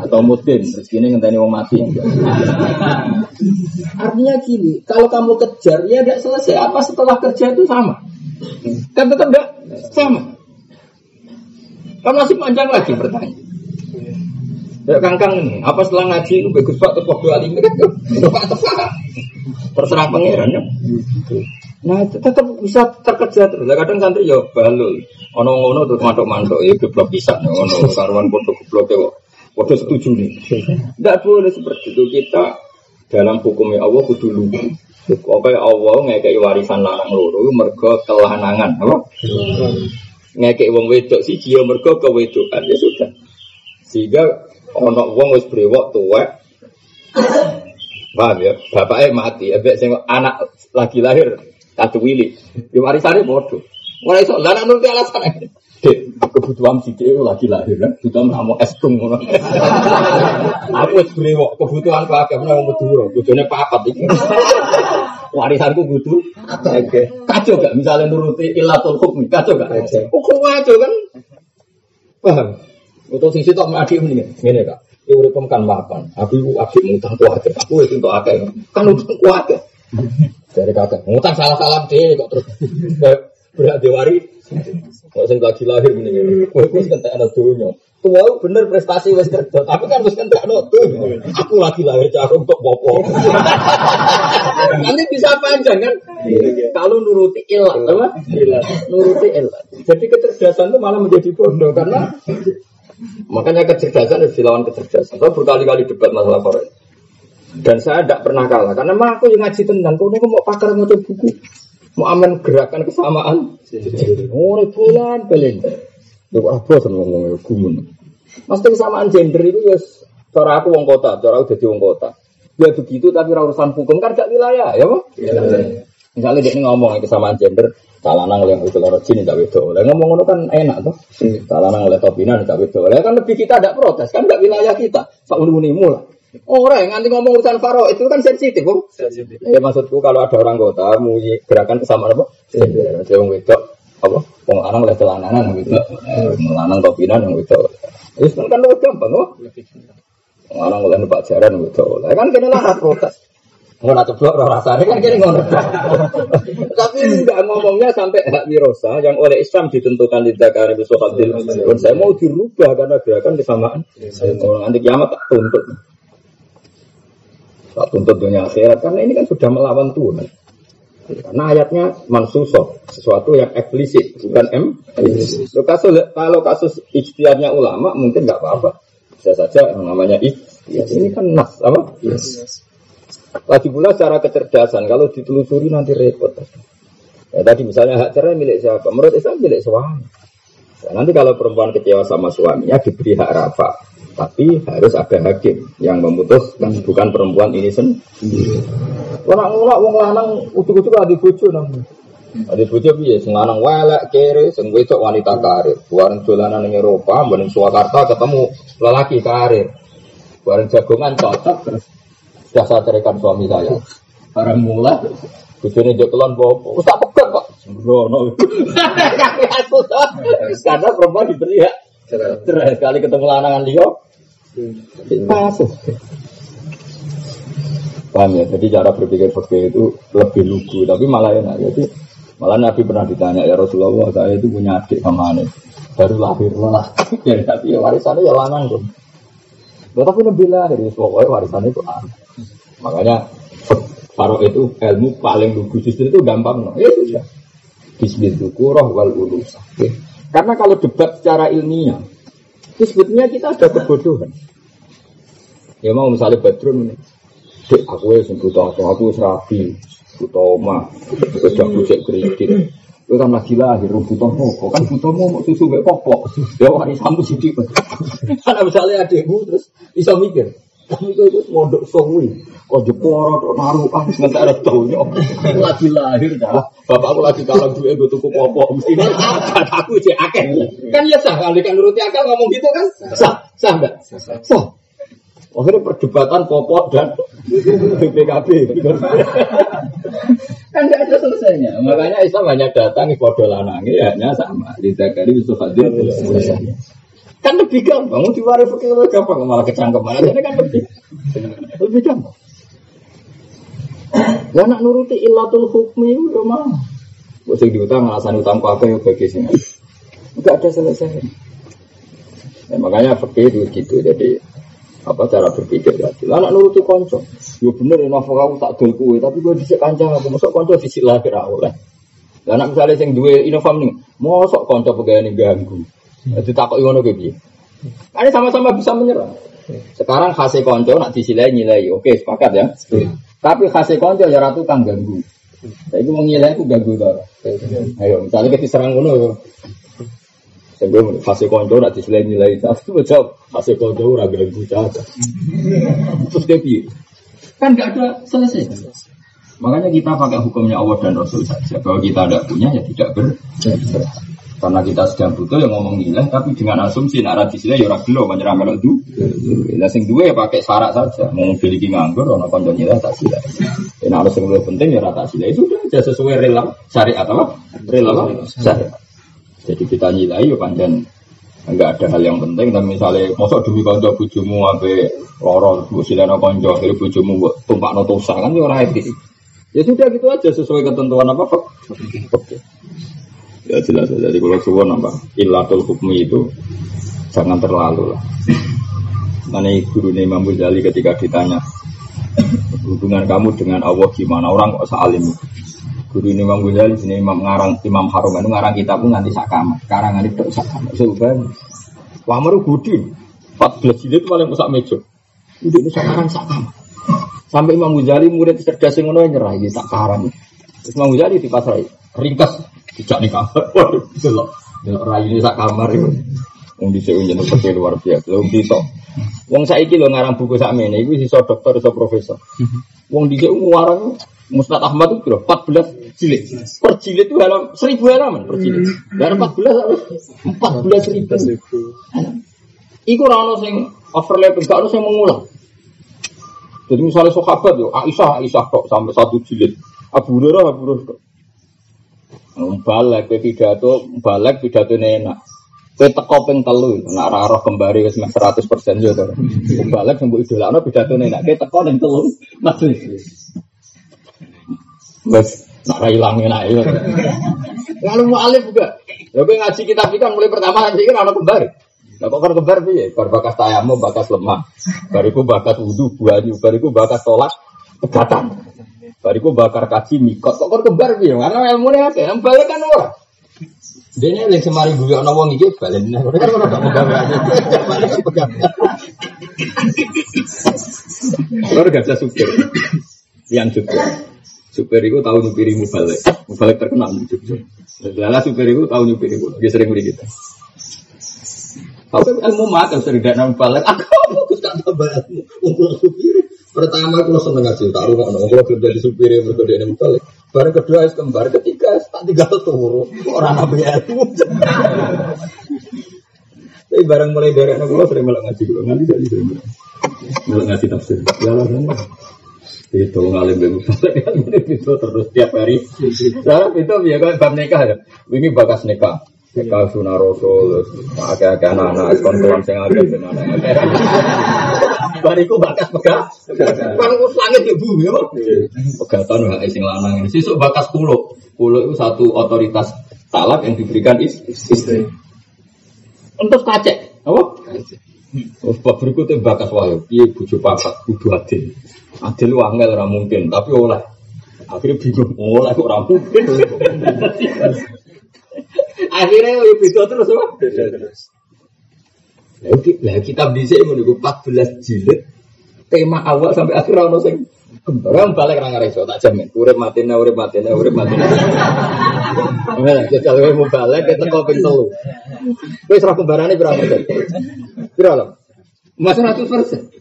Atau mudin, terus gini ngenteni wong mati. Artinya gini, kalau kamu kejar, ya tidak selesai. Apa setelah kerja itu sama? Kan tetap tidak sama. Kan masih panjang lagi pertanyaan. Ya kangkang ini, apa setelah ngaji itu bagus pak tepok dua lima kan tepat terserah pangeran ya. Nah tetap bisa terkejar terus. Kadang santri ya balul, ono ngono tuh mantok mantok ya geblok bisa, ono karuan bodoh geblok ya. Waduh setuju nih. Tidak boleh seperti itu kita dalam hukumnya Allah kudu lugu. Oke Allah ngekei warisan lanang loro mergo kelanangan apa? Ngekei wong wedok si dia mergo kewedokan ya sudah. Sehingga ono wong wis brewok tuwek Paham ya? Bapaknya mati, ebek sing anak lagi lahir katu wili. Di warisane bodoh. Mulai iso lah nuruti alasan. Dek, kebutuhan si dia lagi lahir kan, kebutuhan kamu es krim Aku es brewok, kebutuhan aku agak mau meduro, bojone papat iki. Warisanku butuh. Oke. Kacau gak misalnya nuruti ilatul hukmi, kacau gak? Hukum kacau kan? Paham? Untuk sisi tak adik ini, ini kak. Ya udah kan mapan. Aku ibu adik ngutang kuat, aku itu untuk akeh. Kan utang kuat. Dari kakak, ngutang salah-salah deh kok terus berat diwari Kok sing lagi lahir ini, kowe wis kentek ana donya. Tua bener prestasi wis kerja, tapi kan wis kentek ana donya. Aku lagi lahir cara untuk popo. Nanti bisa panjang kan? Kalau nuruti ilat, apa? Nuruti ilat. Jadi kecerdasan itu malah menjadi bodoh karena makanya kecerdasan harus dilawan kecerdasan. Saya berkali-kali debat masalah Korea. Dan saya tidak pernah kalah karena mah aku yang ngaji tentang kau mau pakar mau buku mau aman gerakan kesamaan. Oh, bulan. Lu kok apa sen ngomong gumun. Mas kesamaan gender itu ya cara aku wong kota, cara aku jadi wong kota. Ya begitu tapi urusan hukum kan gak wilayah, ya Pak? Iya. Misalnya dia ngomong kesamaan gender, salanang oleh itu lorot sini tak bedo. Oleh ngomong ngono kan enak tuh. Salanang oleh topinan tak bedo. Oleh kan lebih kita ada protes, kan gak wilayah kita. Pak uni mulai. Orang yang nanti ngomong urusan faro itu kan sensitif, bu. Sensitif. Ya maksudku kalau ada orang kota mau gerakan kesamaan apa? Ada yang wedok apa? Wong lanang oleh celananan gitu. Melanang topinan yang wedok. Itu kan lo gampang, kok. Wong lanang oleh numpak jaran wedok. Kan kena lah protes. Ngono ceblok roh rasanya kan kini ngono. Tapi enggak ngomongnya sampai hak wirosa yang oleh Islam ditentukan di Dakar itu Hadil. Saya mau dirubah karena gerakan kesamaan. Kalau nanti kiamat tak tuntut. Tak tuntut dunia akhirat karena ini kan sudah melawan Tuhan. Karena ayatnya mansusoh, sesuatu yang eksplisit, bukan M. So, kasus, kalau kasus ijtihadnya ulama mungkin nggak apa-apa. Bisa saja yang namanya ijtihad. Ini kan nas, apa? Yes. Lagi pula secara kecerdasan, kalau ditelusuri nanti repot. Ya, tadi misalnya hak cerai milik siapa? Menurut Islam milik suami. Nanti kalau perempuan kecewa sama suaminya diberi hak rafa. Tapi harus ada hakim yang memutuskan bukan perempuan ini sendiri. Orang orang wong lanang utuk-utuk ada bojo namanya. Ada bojo piye sing lanang welek kere, sing wedok wanita karir. Bareng dolanan ning Eropa, bareng Surakarta ketemu lelaki karir. Bareng jagongan cocok terus sudah saya cerikan suami saya. Bareng mulai Bujone jokelon bopo, wis tak pegat Sembrono. Karena perempuan diberi hak cerai. Sekali ketemu lanangan liya, Masuk. Paham ya? Jadi cara berpikir seperti itu lebih lugu, tapi malah enak. Jadi malah Nabi pernah ditanya ya Rasulullah, saya itu punya adik sama aneh. Baru lahir lah. ya, tapi ya warisannya ya lanang dong. Ya, tapi lebih lahir, ya, pokoknya warisannya itu aneh. Makanya Faro itu ilmu paling lugu justru itu gampang. Ya sudah. Bismillahirrahmanirrahim wal urusah. Karena kalau debat secara ilmiah, itu sebetulnya kita ada kebodohan. Ya mau misalnya Badrun ini, Dek, aku ya sebut aku, aku serabi, butuh oma, kerja bucek kredit. Itu kan lagi lahir, butuh pokok, kan butuh mau susu gak popok. Ya warisanmu sidik. Karena misalnya adikmu terus bisa mikir, kami itu mondok sowi, kok jeporo, kok naruh, ah, nggak ada taunya. Lagi lahir dah, bapak aku lagi kalah duit, gue tuku popok, mesti aku cek akeh. Kan ya sah, kali kan nuruti akal ngomong gitu kan, sah, sah enggak? Sah. Akhirnya perdebatan popok dan BPKB. kan nggak ada selesainya. Makanya Islam banyak datang ibadah lanangi hanya sama. Lidah kali Yusuf Hadir. Kan lebih gampang. Mau diwaris pakai lebih gampang malah kecangkeman. Jadi kan lebih lebih gampang. Ya nak nuruti illatul hukmi udah mah. Bosik diutang alasan utang apa yang bagi sini. Enggak ada selesai. Ya, makanya fakir itu gitu. Jadi apa cara berpikir tadi. Lah anak nuruti konco. Yo bener ya nafkah aku tak dol tapi gue dhisik kancang aku mosok konco dhisik lah kira oleh. Lah anak misalnya sing duwe inovam nih, mosok konco pegawai ganggu. Jadi takut ngono piye? Ini sama-sama bisa menyerang. Sekarang khasnya konco nak disilai nilai, oke sepakat ya. Tapi khasnya konco ya ratu kang ganggu. Saya itu mau nilai aku ganggu tau. Ayo, misalnya kita serang ngono. Sebelum fase konco nak disilai nilai, aku jawab fase konco ora ganggu caca. Terus dia piye? Kan gak ada selesai. Makanya kita pakai hukumnya Allah dan Rasul saja. Kalau kita tidak punya ya tidak ber. Karena kita sedang butuh yang ngomong nilai, tapi dengan asumsi nak radis ya orang gelo menyerah melok du. Lah sing ya pakai syarat saja. Mau pilih nganggur, orang kanca nilai tak sila. Ini harus yang lebih penting ya rata sila. Itu sudah aja sesuai rela syariat apa? Rela apa? Syariat. Jadi kita nilai ya panjang enggak ada hal yang penting dan misalnya mosok demi kanca bojomu ape loro silana kanca akhire mbok tumpakno dosa kan ya ora etis. Ya sudah gitu aja sesuai ketentuan apa Oke. Ya jelas. Jadi kalau suwon apa ilatul hukmi itu jangan terlalu lah. Mana guru Imam Ghazali ketika ditanya hubungan kamu dengan Allah gimana? Orang kok salim. Guru Imam Ghazali sini Imam ngarang Imam Harum. Itu ngarang kita pun nanti sakama. Karangan itu sakama. Sebenarnya Wamaru Budi 14 jilid paling usah mejo itu itu sekarang sakama. Sampai Imam Ghazali murid cerdas yang ngono nyerah. Ini tak karang Imam Ghazali di pasar ringkas tidak nih kamar. Waduh, itu loh. Delok rai ini sak kamar itu. Wong dhisik njeneng seperti luar biasa. Lho bisa. Wong saiki lho ngarang buku sak mene iku iso dokter iso profesor. Wong dhisik ngarang Mustad Ahmad itu berapa? 14 jilid. Per jilid itu dalam 1000 halaman per jilid. Dan 14 14 ribu. Iku ora ono sing overlapping, gak ono sing mengulang. Jadi misalnya sahabat yo Aisyah Aisyah kok sampai satu jilid. Abu Hurairah Abu Hurairah Balik, pidato, balik pidato enak. Kue teko ping telu, nak raro kembali ke seratus persen juga. Balik sembuh idola, no pidato enak. Kue teko ping telu, masih. Bes, nak hilang enak ya. Lalu mau alif juga. Ya gue ngaji kita kan mulai pertama nanti kan anak kembali. Nah kok kan kembar piye? Bar bakas tayamu, bakas lemah. Bariku bakas wudhu, buahnya. Bariku bakas tolak, pegatan. Bariku bakar kaji mikot kok kok kembar piye? Karena ilmu ini ada, yang balik kan ora. Ini yang semari gue ana wong iki balik nih. Kan ora gak pegang aja. Balik. Ora gak supir. Yang supir. Supir itu tahu nyupiri mubalik. Mubalik terkenal Jogja. Lala supir itu tahu nyupiri gue. Dia sering beri kita. Tapi ilmu makan sering gak balik. Aku aku tak tambah ilmu. Untuk supir. Pertama aku seneng ngaji, tak rumah nong. Kalau kerja di supir yang berbeda ini balik. Baru kedua es kembar, ketiga es tak tinggal turu. Orang nabi ilmu. Tapi barang mulai dari anak gue sering malah ngaji gue ngaji jadi sering malah ngaji tafsir. Ya lah kan. Itu ngalim bego kan itu terus tiap hari. Saya itu ya kan bab nikah ya. Ini bakas nikah. Nikah sunah rasul, agak-agak anak-anak, kontuan sing agak anak-anak. Bariku bakas pegas. Kan langit ya bumi ya. Pegatan hak sing lanang ini. Sesuk bakas pulau. Pulau itu satu otoritas talak yang diberikan istri. Untuk kacek, apa? Bab berikutnya bakas wahyu. Iya bujuk papat, kudu adil. Adil wangel ora mungkin, tapi oleh. Akhirnya bingung, oleh kok ora mungkin. Akhirnya ya bisa terus apa? Terus. Lah kitab dhisik ngono iku 14 jilid. Tema awal sampai akhir ono sing kembarang balik ra ngereso tak jamin. Urip matine urip matine urip matine. Ora jajal kowe mau balik ke teko ping 3. Wis ra kembarane berapa persen? Pira lho? Mas 100%.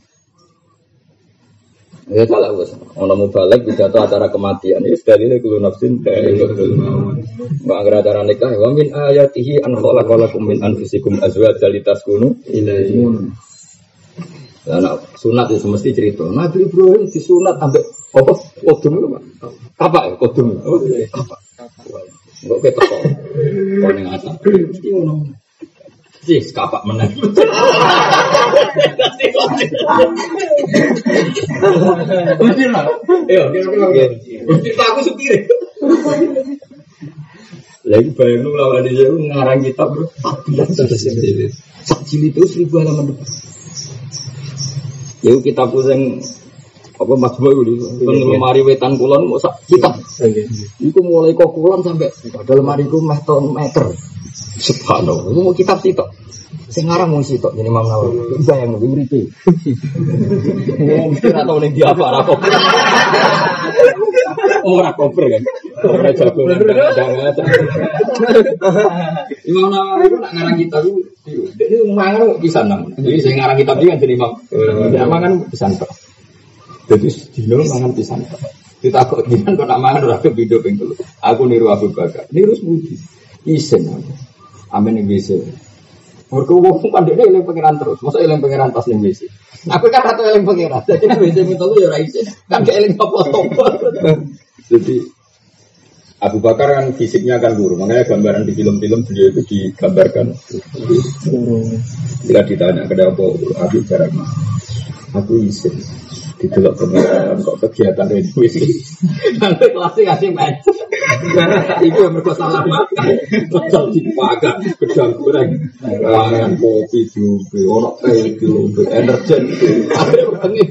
Ya salah mau balik bisa tuh acara kematian. Ini sekali ini kulo nafsin betul. Nggak agar acara nikah. Wa min ayatihi an khalaqalakum min anfusikum azwajan litaskunu ilaihi. Nah, nah, sunat itu mesti cerita. Nabi Ibrahim di sunat ambek apa? Kodum itu pak. Apa ya kodum? Apa? Kita kok. Kau yang asal. Mesti ngono. Yes, kapak menang. Mesti lah. Kira-kira. Mesti aku supir. Lagi bayang lu lawan dia ngarang kitab bro. Sak jilid itu seribu halaman depan. Ya kitab yang apa Mas Boy itu kan lemari wetan kulon mau sak kitab. Iku mulai kok kulon sampai pada lemari ku meh meter. Subhanallah, mau kitab sih tok. Sing ngarang mau sitok jadi Imam Nawawi. Bayang nunggu mriki. Oh, mesti ora tau ning dia apa ora kok. Ora koper kan. Ora jago. Imam Nawawi itu nak ngarang kitab itu dia mangan pisan nang. Jadi saya ngarang kitab dia kan jadi Imam. Dia mangan pisan tok. Jadi dino mangan pisan tok. Kita kok gimana kok nak mangan ora kebido ping Aku niru Abu Bakar. Niru semudi. Isen aku. Amin ning bisa. Mergo wong kan dhekne eling pangeran terus. Masa eling pangeran pas ning WC. Aku kan rata eling pangeran. Jadi WC minta lu ya ora isin. Kan gak eling apa-apa. Jadi Abu Bakar kan fisiknya kan guru, makanya gambaran di film-film beliau itu digambarkan. Jika ditanya kenapa Abu Bakar, aku isin didelok kemudian kok kegiatan ini? Nanti kelasnya kasih main itu yang mereka salah makan total dipakai gedang goreng. Ramen kopi juga orang teh juga energen ada pengen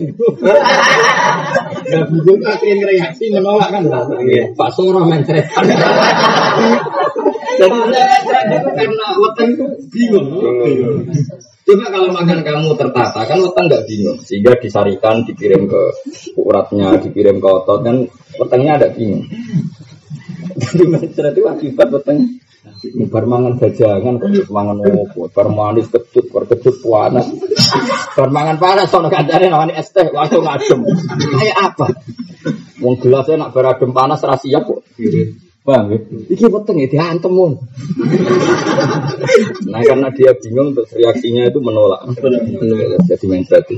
dan bingung akhirnya reaksi menolak kan? Pak Soro main ceretan jadi karena itu bingung Coba kalau makan kamu tertata kan weteng nggak bingung. Sehingga disarikan dikirim ke uratnya dikirim ke otot kan wetengnya ada bingung. Jadi macam itu akibat weteng. Ini permangan bajangan kok mangan opo permanis ketut perketut panas. Permangan panas sono kancane namanya es teh langsung adem kayak apa? Wong gelasnya nak beradem panas rahasia kok Paham ya? Iki weteng ya diantem mun. nah karena dia bingung terus reaksinya itu menolak. Jadi main berarti.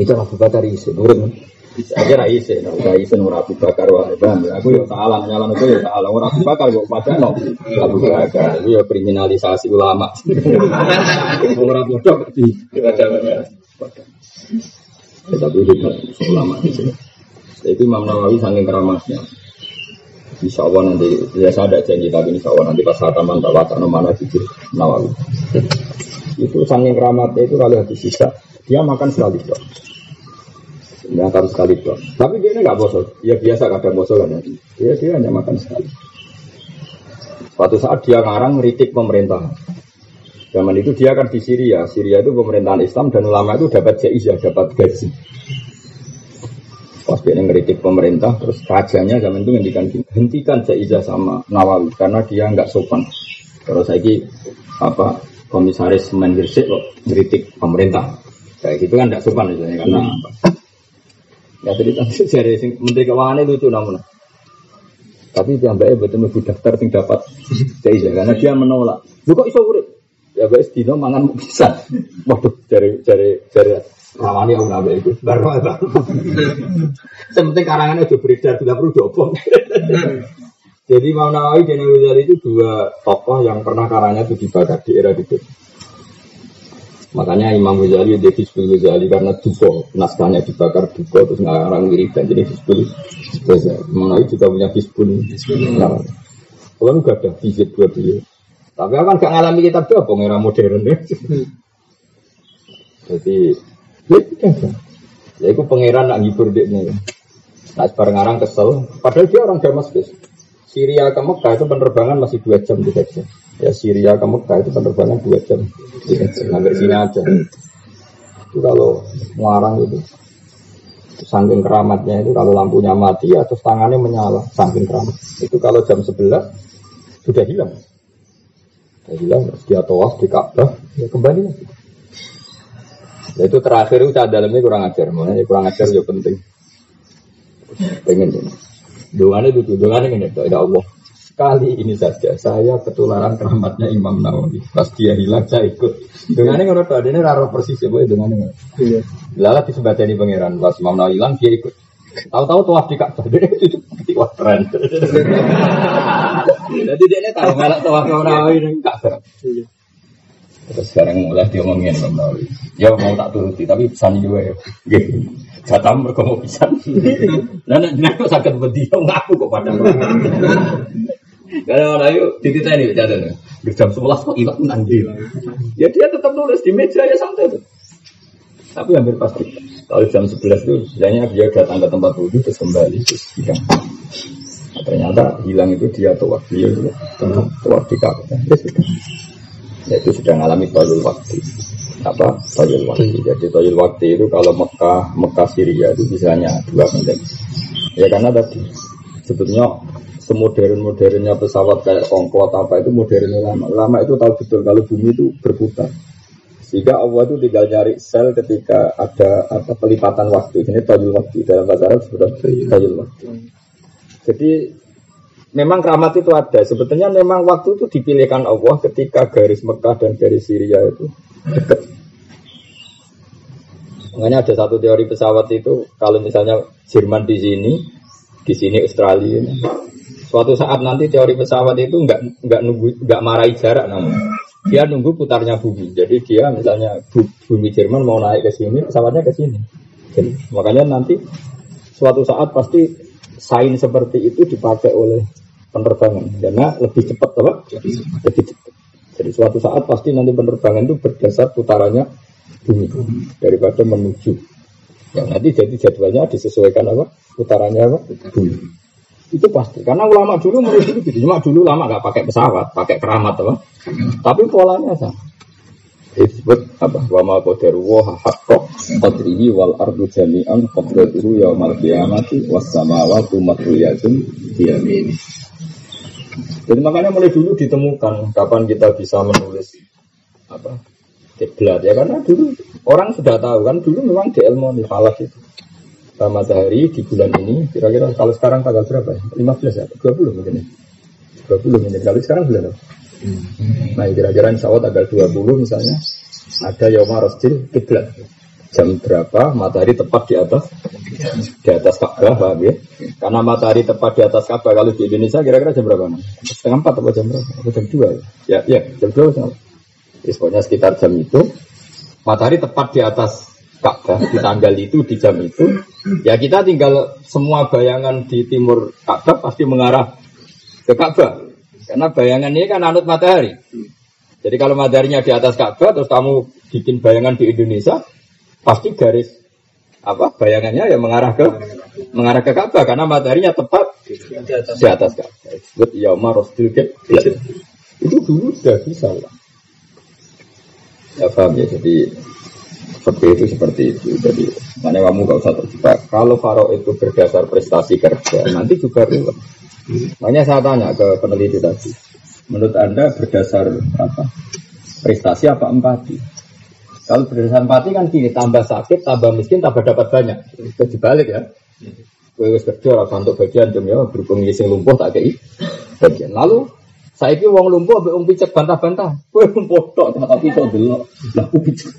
Itu Abu Bakar isi, nurut. Saya kira isi, nah, isi nur Abu Bakar wah paham ya? Aku ya salah, nyala aku ya salah. Nur Abu Bakar kok pada no Abu Bakar, itu ya kriminalisasi ulama. Orang bodoh di Tapi itu ulama di sini. Itu Imam Nawawi saking keramasnya. Insya Allah nanti ya saya ada janji tapi insya Allah nanti pas hataman tak watak mana jujur nawawi. Itu saking keramatnya itu kalau habis sisa dia makan sekali dok. Makan sekali dok. Tapi dia ini nggak bosol. Ya biasa kadang bosol kan. Dia dia hanya makan sekali. Suatu saat dia ngarang ngeritik pemerintah. Zaman itu dia kan di Syria. Syria itu pemerintahan Islam dan ulama itu dapat jaizah, dapat gaji. Pas dia ngeritik pemerintah, terus rajanya zaman itu ngendikan hentikan Jaizah sama Nawawi karena dia nggak sopan. Terus lagi apa komisaris Mendirsik kok ngeritik pemerintah. Kayak gitu kan nggak sopan misalnya karena apa? Ya tadi dari Menteri Keuangan itu namun. Tapi baik betul betul daftar sing dapat Jaizah karena dia menolak. Lu kok iso urip? Ya baik dino mangan bisa. Waduh, cari cari cari Rawani aku nabe itu baru apa? Sementing karangannya udah beredar tidak perlu diopong. Jadi Imam Nawawi dan Ghazali itu dua tokoh yang pernah karangnya itu dibakar di era itu. Makanya Imam Ghazali dia Hizbul Ghazali karena duko naskahnya dibakar duko terus ngarang dan jadi Hizbul Ghazali. Imam Nawawi juga punya Hizbul Nawawi. Kalau enggak ada hizib buat dia. Tapi aku kan gak ngalami kitab era modern ya. Jadi Ya itu pangeran nak ngibur dia nih. Nah, bareng ngarang kesel. Padahal dia orang Damaskus. Syria ke Mekah itu penerbangan masih dua jam tiga jam. Ya Syria ke Mekah itu penerbangan dua jam tiga jam. Sampai sini aja. Itu kalau ngarang itu. Saking keramatnya itu kalau lampunya mati atau tangannya menyala. Saking keramat. Itu kalau jam 11 sudah hilang. Sudah hilang. Dia tawaf di Ka'bah. Ya kembali lagi. Ya itu terakhir itu cah dalamnya kurang ajar, makanya kurang ajar juga penting. Pengen ini. Doanya itu, doanya ini, ya Allah. Kali ini saja saya ketularan keramatnya Imam Nawawi. Pas dia hilang saya ikut. Dengan ini menurut ini raro persis ya, boleh dengan ini. Iya. Lala disebutkan di pangeran. Pas Imam Nawawi hilang dia ikut. Tahu-tahu tuh di Ka'bah dia itu wah keren. Jadi dia tahu melak tuh Imam Nawawi di Ka'bah. Terus sekarang mulai dia ngomongin Imam Nawawi. Ya mau tak turuti, tapi pesan juga ya. Gitu. Gak tahu mereka mau pisan. Nah, nah, kok sakit berdiam ngaku kok pada. Karena orang itu titita ini jatuh Jam sebelas kok ilat nanti. Ya dia tetap nulis di meja ya santai tuh. Tapi hampir pasti. Kalau jam sebelas itu, biasanya dia datang ke tempat wudhu terus kembali terus ternyata hilang itu dia tua dia itu tua di Ka'bah. Ya sudah. Ya, itu sudah mengalami toyul waktu apa toyul waktu. Jadi toyul waktu itu kalau Mekah Mekah Syria itu bisanya dua menit. Ya karena tadi sebetulnya semodern-modernnya pesawat kayak Concorde apa itu modern lama. Lama itu tahu betul kalau bumi itu berputar. Sehingga Allah itu tinggal nyari sel ketika ada apa pelipatan waktu. Ini tajul waktu dalam bahasa Arab sudah tajul waktu. Jadi memang keramat itu ada. Sebetulnya memang waktu itu dipilihkan Allah ketika garis Mekah dan garis Syria itu dekat. Makanya ada satu teori pesawat itu kalau misalnya Jerman di sini, di sini Australia. Suatu saat nanti teori pesawat itu nggak nggak nunggu nggak marahi jarak namanya dia nunggu putarnya bumi. Jadi dia misalnya bumi Jerman mau naik ke sini, pesawatnya ke sini. Jadi, makanya nanti suatu saat pasti sain seperti itu dipakai oleh penerbangan karena lebih cepat apa? Lebih cepat. Jadi suatu saat pasti nanti penerbangan itu berdasar putarannya bumi daripada menuju. Ya nanti jadi jadwalnya disesuaikan apa? Putarannya apa? Bumi. Itu pasti. Karena ulama dulu menurut itu gitu. Cuma dulu lama nggak pakai pesawat, pakai keramat apa. Tapi polanya sama. Disebut apa? Wa ma qadaru wa haqqo qadrihi wal ardu jami'an qadratuhu yaumal qiyamati was samawati matriyatun biyamin. Jadi makanya mulai dulu ditemukan kapan kita bisa menulis apa kiblat ya karena dulu orang sudah tahu kan dulu memang di ilmu falak itu matahari di bulan ini kira-kira kalau sekarang tanggal berapa ya? 15 ya? 20 mungkin ya? 20 mungkin. Kalau sekarang bulan apa? Nah kira-kira insya Allah tanggal 20 misalnya ada Yoma Rosjil Kiblat jam berapa? Matahari tepat di atas? Di atas Ka'bah paham ya? Karena matahari tepat di atas Ka'bah kalau di Indonesia kira-kira jam berapa? Setengah empat atau jam berapa? Atau jam dua? Ya ya jam dua ya, pokoknya sekitar jam itu matahari tepat di atas Ka'bah di tanggal itu di jam itu. Ya kita tinggal semua bayangan di timur Ka'bah pasti mengarah ke Ka'bah karena bayangan ini kan anut matahari. Jadi kalau mataharinya di atas Ka'bah terus kamu bikin bayangan di Indonesia pasti garis apa bayangannya ya mengarah ke mengarah ke Ka'bah karena mataharinya tepat di atas. Ka'bah. Disebut yauma itu dulu sudah bisa lah. Ya paham ya? Jadi seperti itu seperti itu. Jadi mana kamu gak usah terjebak. Kalau Faro itu berdasar prestasi kerja, nanti juga ruwet. Makanya saya tanya ke peneliti tadi, menurut anda berdasar apa? Prestasi apa empati? Kalau berdasar empati kan gini, tambah sakit, tambah miskin, tambah dapat banyak. Itu dibalik ya. Gue wis kerja untuk bagian jam ya berhubung sing lumpuh tak kei bagian. Lalu saya itu uang lumpuh, uang picek bantah-bantah. Gue lumpuh tok, tapi kok delok. Picek.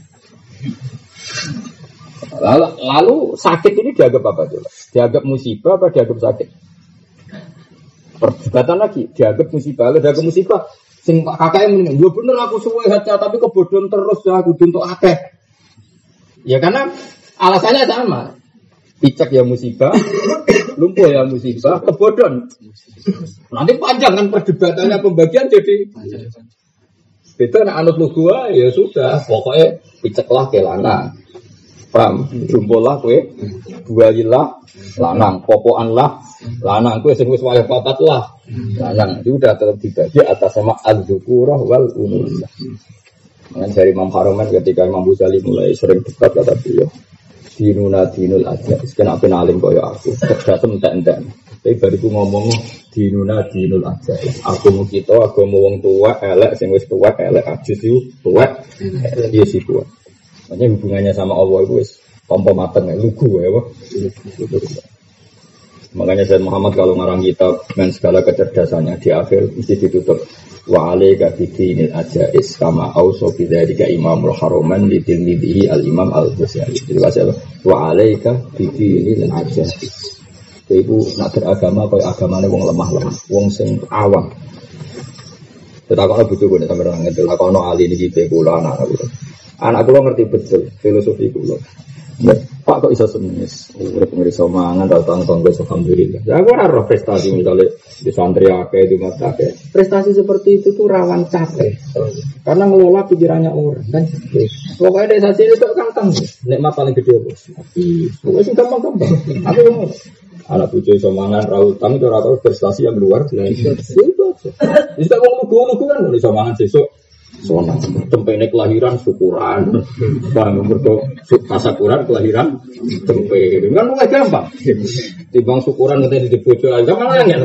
Lalu, lalu sakit ini dianggap apa tuh? Dianggap musibah apa dianggap sakit? Perdebatan lagi, dianggap musibah, lalu dianggap musibah. Sing kakak yang mendingan, ya bener aku suwe hati tapi kebodohan terus ya aku untuk akeh. Ya karena alasannya sama. Picek ya musibah, lumpuh ya musibah, kebodohan. Nanti panjang kan perdebatannya pembagian jadi Beda nak anut lu gua ya sudah, pokoknya piceklah ke lanang. Paham? Kue, buayilah lanang, popoan lah lanang kue sing wis wayah papat lah lanang. Itu udah tetap dibagi atas sama al-dzukurah wal unusah. Dengan dari Imam Haromen ketika Imam Ghazali mulai sering dekat kata beliau, dinuna dinul aja, kenapa nalim kaya aku, cerdas entek-entek. Tapi baru aku ngomong dinuna dinul aja. Aku mau kita, aku mau wong tua, elek, sing wis tua, elek, ajus itu tua, dia si tua. Makanya hubungannya sama Allah itu wis tompo mateng, lugu ya. Makanya Said Muhammad kalau ngarang kitab dengan segala kecerdasannya di akhir mesti ditutup. Wa alaika bidinil ajais kama auso bidzalika imamul haroman di tilmidihi al imam al ghazali. Jadi bahasa wa alaika bidinil ajais. Iku nak beragama kaya agamanya wong lemah lemah, wong sing awam. Tetapi kalau butuh gue sampai orang itu, kalau no ahli ini gitu, kula. anak anak gue ngerti betul filosofi gue. Pak kok bisa semis, urip mangan, tau tang tangga alhamdulillah. Ya gue harus prestasi misalnya di santri ake, di mata ake. Prestasi seperti itu tuh rawan capek, karena ngelola pikirannya orang kan. Pokoknya desa sini tuh kantang, nikmat paling gede bos. Pokoknya sih gampang gampang. Aku Anak bucu iso mangan rautan itu rata prestasi yang luar biasa. Itu aja. Bisa ngomong lugu-lugu kan iso mangan sesuk Sona, tempe ini kelahiran syukuran, bang mereka tasakuran kelahiran tempe, kan mulai gampang. Timbang syukuran nanti di bojo aja gampang angel.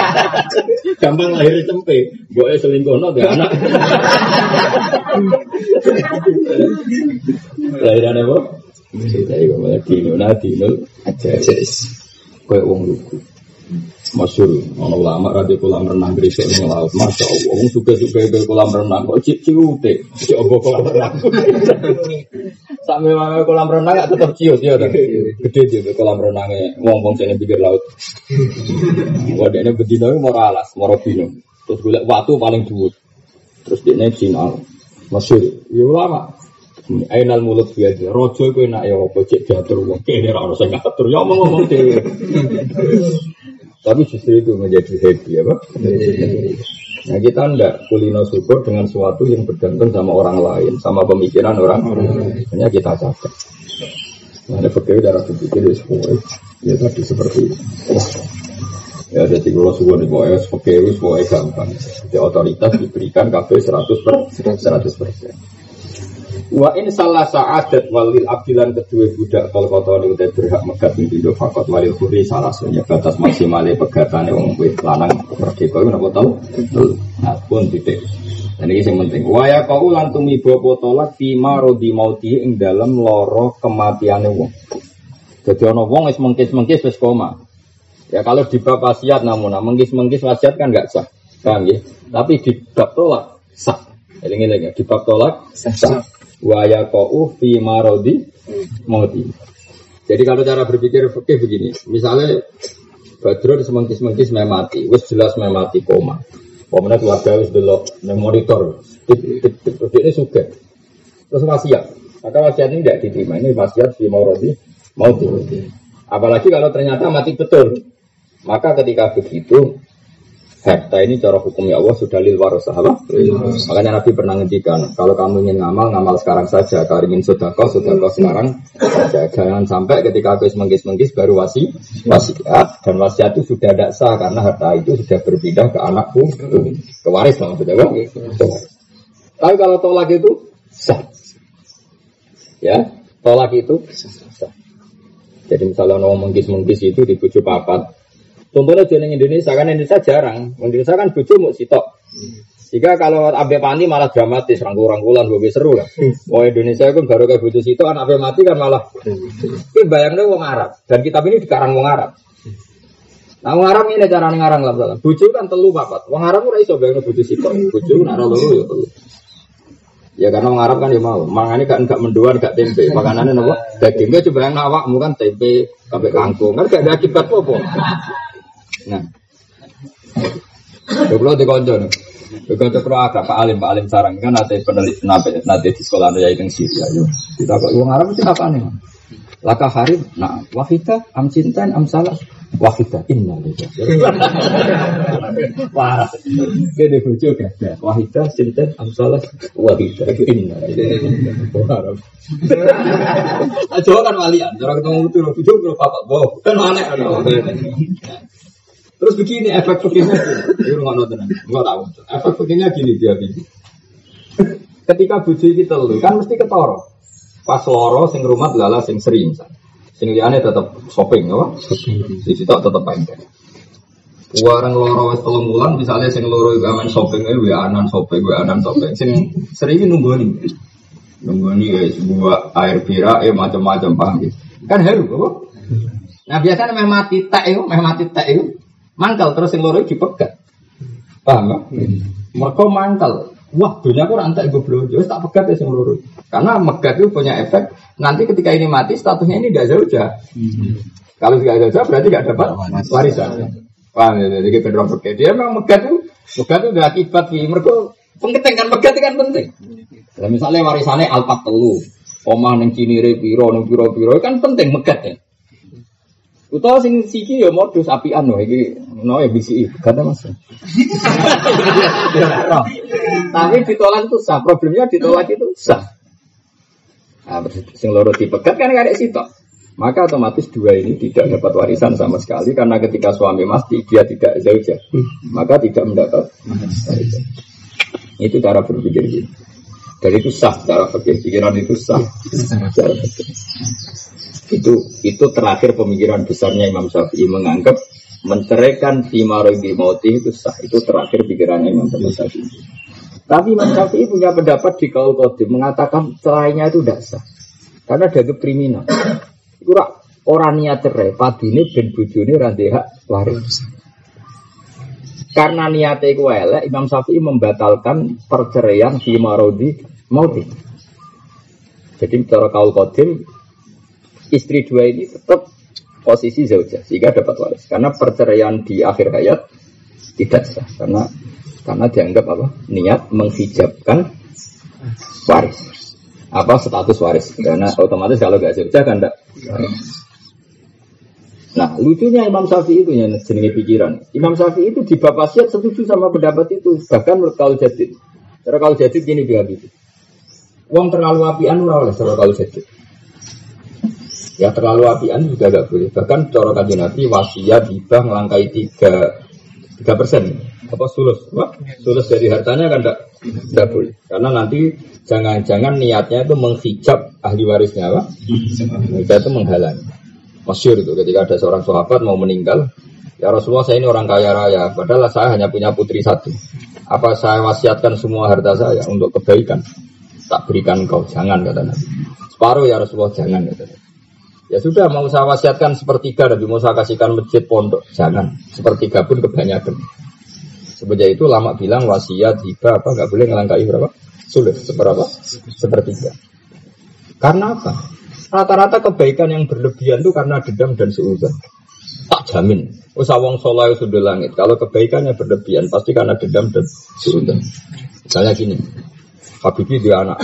gampang lahir tempe, gue selingkuh no dia anak. Lahiran apa? Cerita itu malah dino, nah dino aja. Kayak uang lugu masyur ono ulama radhi kolam renang gresik ning laut. Masya allah wong suka suka ke kolam renang kok cik ciute cik obo kolam renang? Sampai mana kolam renang gak tetap ciut ya kan gede dia kolam renangnya wong sini pikir laut. Wadah ini betina mau alas mau robino terus gue waktu paling dhuwur. Terus dia naik final masyur. Ya ulama. Ainal mulut biasa, rojo gue nak ya apa cek diatur wong. Kene ora ono sing ngatur. Ya omong ngomong dhewe. Tapi justru itu menjadi happy ya Pak. Nah kita enggak kulino syukur dengan sesuatu yang bergantung sama orang lain, sama pemikiran orang. Hanya kita cacat. Nah, ada fakir darah berpikir ya semua. Ya tadi seperti itu. Ya jadi kalau sudah di bawah fakir semua gampang. Jadi otoritas diberikan kafe 100 per 100 persen. Wa in salah sa'adat walil abdilan kedua budak kalau kota ini udah berhak megat pintu fakot walil kuri salah satunya batas maksimalnya pegatane wong wit lanang merdeka itu apa tahu? Nah pun titik. Dan ini yang penting. Waya kau ulang tumi bawa tolak fima rodi mauti ing dalam loro kematiannya wong. Jadi ono wong es mengkis mengkis wis koma. Ya kalau di bab wasiat namun nah, mengkis mengkis wasiat kan nggak sah, paham ya? Tapi di bab tolak sah. Eling-eling ya, di bab tolak sah waya kau fi marodi mati. Jadi kalau cara berpikir fikih begini, misalnya Badrun semengkis-semengkis memati, wis jelas memati koma. Pemenang keluarga wis delok monitor, ini suka. Terus wasiat, maka wasiat ini tidak diterima. Ini wasiat fi marodi mati. Apalagi kalau ternyata mati betul, maka ketika begitu harta ini cara hukumnya Allah sudah lil warasah apa? Makanya Nabi pernah ngendikan kalau kamu ingin ngamal ngamal sekarang saja kalau ingin sedekah sedekah sekarang saja jangan sampai ketika aku menggis menggis baru wasi wasiat dan wasiat itu sudah tidak sah karena harta itu sudah berpindah ke anakku ke waris maksudnya kan? Tapi kalau tolak itu sah ya tolak itu sah. Jadi misalnya ngomong menggis menggis itu di bujuk papat Contohnya jeneng Indonesia kan Indonesia jarang. Indonesia kan bojo mau sitok. Jika kalau abe pani malah dramatis, rangkul-rangkulan gue seru lah. Oh Indonesia itu baru kayak bojo sitok, anak abe mati kan malah. Ini bayangnya wong Arab dan kitab ini dikarang wong Arab. Nah wong Arab ini cara ngarang lah. Bojo kan telu papat. Wong Arab ora iso bayangno bojo sitok. Bojo nak loro ya telu. Ya karena wong Arab kan ya mau. Mangane gak enggak mendoan gak tempe. Makanannya nopo? Dagingnya coba yang awakmu kan tempe kabeh kangkung. Kan gak ada akibat apa-apa. Nah. Kalau di konco nih. Pro agak Pak Alim, Pak Alim sarang kan nanti peneliti nanti di sekolah ya itu Syria. Yo, kita kok uang Arab itu apa nih? Laka harib, nah wahida, am cintan, am salah, wahida, inna lillahi. Wah, gede bucu gak? Wahida, cintan, am salah, wahida, inna lillahi. Arab. Jawa kan walian, cara ketemu itu, bucu kalau bapak, boh, kan aneh. Terus begini efek begini, ini nggak nonton, nggak tahu. Efek begini gini dia gini. Ketika bujuk kita lu kan mesti ketoro. Pas loro sing rumah lala sing sering Sing liane tetap shopping apa? Di situ tetap pendek. Warang loro wis telung bulan misalnya sing loro iku aman shopping e wa anan shopping wa anan shopping. Sing sering nunggu nih. Nunggu nih ya sebuah air pira ya macam-macam paham Kan haru apa? Nah biasanya memang mati tak itu, memang mati tak itu mangkal terus yang loro dipegat. Paham ya? Hmm. Mereka mangkal. Wah, dunia aku rantai gue belum jelas tak pegat ya sing loro. Karena megat itu punya efek nanti ketika ini mati statusnya ini tidak jauh hmm. Kalau tidak jauh berarti tidak dapat warisan. Paham ya? Jadi kita dorong pegat. Dia memang megat itu megat itu udah akibat di mereka penting kan megat kan penting. Nah, misalnya warisannya alpat telu, omah neng cinire piro neng piro piro kan penting megat ya. Utawa sing siki ya modus apian loh iki no ya bisi kata Mas. Tapi ditolak itu sah. Problemnya ditolak itu sah. Nah, sing loro dipegat kan gak ada sitok. Maka otomatis dua ini tidak dapat warisan sama sekali karena ketika suami mati dia tidak zauja, maka tidak mendapat warisan. Itu cara berpikir gitu. Dan itu sah cara pikir pikiran itu sah. Cara. Itu itu terakhir pemikiran besarnya Imam Syafi'i menganggap menceraikan si marogi mauti itu sah. Itu terakhir pikirannya Imam Syafi'i. Tapi Imam Syafi'i punya pendapat di kaul kodim mengatakan cerainya itu tidak sah. Karena ada kriminal. Kurang orang niat cerai, padune ben bojone ora hak waris. Karena niatnya itu elek, Imam Syafi'i membatalkan perceraian di marodi mauti. Jadi cara kaul kodim, istri dua ini tetap posisi zauja sehingga dapat waris. Karena perceraian di akhir hayat tidak sah karena karena dianggap apa? Niat menghijabkan waris. Apa status waris? Karena otomatis kalau gak zauja kan enggak Nah, lucunya Imam Syafi'i itu yang jenis pikiran. Imam Syafi'i itu di bab wasiat setuju sama pendapat itu, bahkan menurut kalau jadid. Cara kalau jadid gini dia gitu. Uang terlalu apian ora oleh cara kalau jadid. Ya terlalu apian juga gak boleh. Bahkan cara kajian Nabi wasiat hibah melangkai tiga tiga persen. Apa sulus? Wah, sulus dari hartanya kan tidak tidak boleh. Karena nanti jangan-jangan niatnya itu menghijab ahli warisnya, apa? Kita itu menghalangi. Masyur itu ketika ada seorang sahabat mau meninggal, ya Rasulullah saya ini orang kaya raya, padahal saya hanya punya putri satu. Apa saya wasiatkan semua harta saya untuk kebaikan? Tak berikan kau, jangan kata Nabi. Separuh ya Rasulullah jangan kata Nabi. Ya sudah mau saya wasiatkan sepertiga Nabi mau saya kasihkan masjid pondok, jangan. Sepertiga pun kebanyakan. Sebenarnya itu lama bilang wasiat hibah apa nggak boleh ngelangkai berapa? Sulit seberapa? Sepertiga. Karena apa? Rata-rata kebaikan yang berlebihan itu karena dendam dan seuzon. Tak jamin. Usah wong soleh sudah langit. Kalau kebaikannya berlebihan pasti karena dendam dan seuzon. Misalnya gini, Habibi dia anak.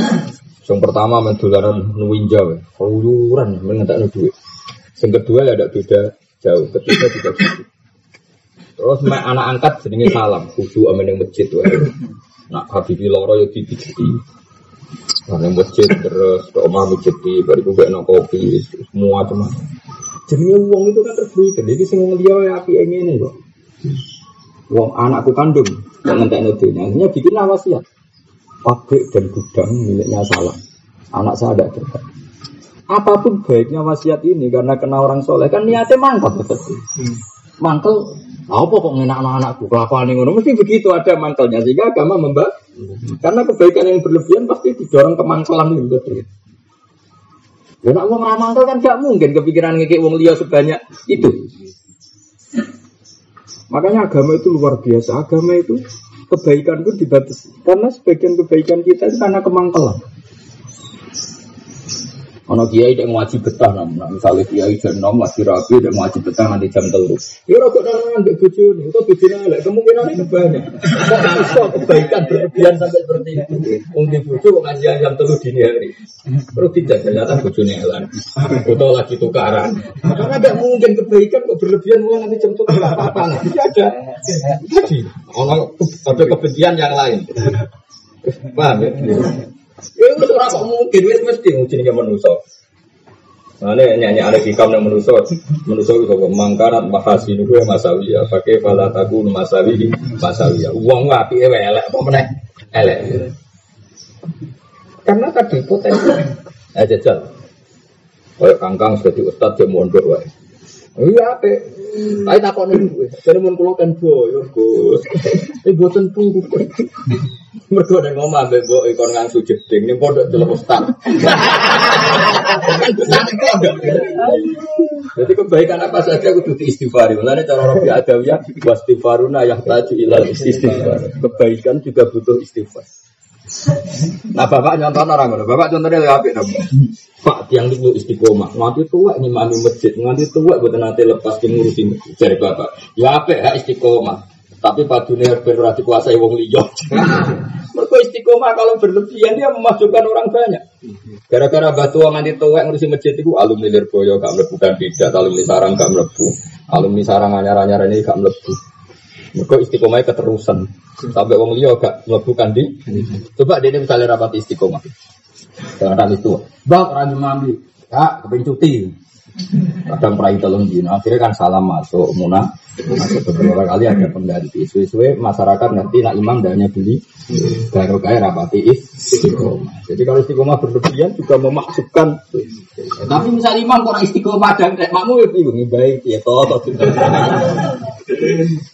Yang pertama mendularan nuwinja, keluyuran mengentak duit. Yang kedua ya ada beda jauh. Ketiga juga gitu. Terus anak angkat sedingin salam, khusyuk amin yang masjid. Nak Habibi loro ya dipijiti. Nah, masjid terus ke omah masjid di bariku gak kopi semua cuma. Jadi uang itu kan terberikan. Jadi semua dia ya api ini kok. Uang anakku kandung yang ngentek nudunya. Akhirnya bikin wasiat. Pabrik dan gudang miliknya salah. Anak saya ada terbaik. Apa pun baiknya wasiat ini karena kena orang soleh kan niatnya mangkal betul. Mangkal apa kok ngenak anak-anakku kelakuan ngono mesti begitu ada mangkalnya sehingga agama membahas karena kebaikan yang berlebihan pasti didorong ke mangkelan itu betul. Ya nak wong kan gak mungkin kepikiran ngekek wong liya sebanyak itu. Makanya agama itu luar biasa. Agama itu kebaikan pun dibatasi. Karena sebagian kebaikan kita itu karena kemangkelan. Ono kiai yang wajib betah namun misalnya kiai jam enam masih rapi dan wajib betah nanti jam telur. Ya rokok dan nggak bucu nih, itu bucu nih, kemungkinan itu banyak. Kok kebaikan berlebihan sampai seperti itu? Mungkin bucu ngaji jam telur dini hari. Terus tidak ternyata bucu nih elan. Atau lagi tukaran. Karena nggak mungkin kebaikan kok berlebihan mulai nanti jam telur apa apa nanti ada. Jadi ono ada kebencian yang lain. Paham ya? Ya itu kok mungkin wis mesti jenenge manusa. Nah, ini nyanyi ada hikam yang manusia, manusia itu kok mangkarat mahasi itu ya masawi ya, pakai pala tagu masawi masawi ya. Uang wapi elek apa meneh elek. Karena tadi potensi. Eh jajal. Kayak kangkang jadi ustad dia mondok wae. Iya ape. Tapi takon niku. Jadi mun kula kan boyo, Gus. Ini boten tunggu. Mergo nek ngomong ambek mbok ikon ngangsu jeding ning pondok delok ustaz. Jadi kebaikan apa saja kudu diistighfari. Mulane cara Rabi Adawiyah wastighfaruna yahtaju ila istighfar. Kebaikan juga butuh istighfar. Nah bapak nyontoh orang ngono, bapak contohnya lebih apik dong. Pak tiang itu istiqomah, nganti tua mami masjid, nganti tua buat nanti lepas ngurusin. Jadi bapak, ya apik hak istiqomah. Tapi dunia ben dikuasai wong liya. Mereka istiqomah kalau berlebihan dia memasukkan orang banyak. Gara-gara batu nganti tua ngurusi masjid itu alumni Lirboyo gak mlebu kandidat, alumni sarang gak mlebu, alumni sarang anyar-anyar ini gak mlebu. Mereka istiqomahnya keterusan. Sampai wong liya gak melakukan di. Coba dia misalnya rapat istiqomah. Dengan itu. Bang orang mami. Kak, kepengen cuti. Kadang perai telung dino, akhirnya kan salam masuk munah. Masuk beberapa kali ada pengganti. Suwe-suwe masyarakat ngerti nak imam dan beli baru kaya rapati istiqomah. Jadi kalau istiqomah berlebihan juga memasukkan. Tapi misal imam kurang istiqomah dan kayak makmu ya bingung baik ya toh.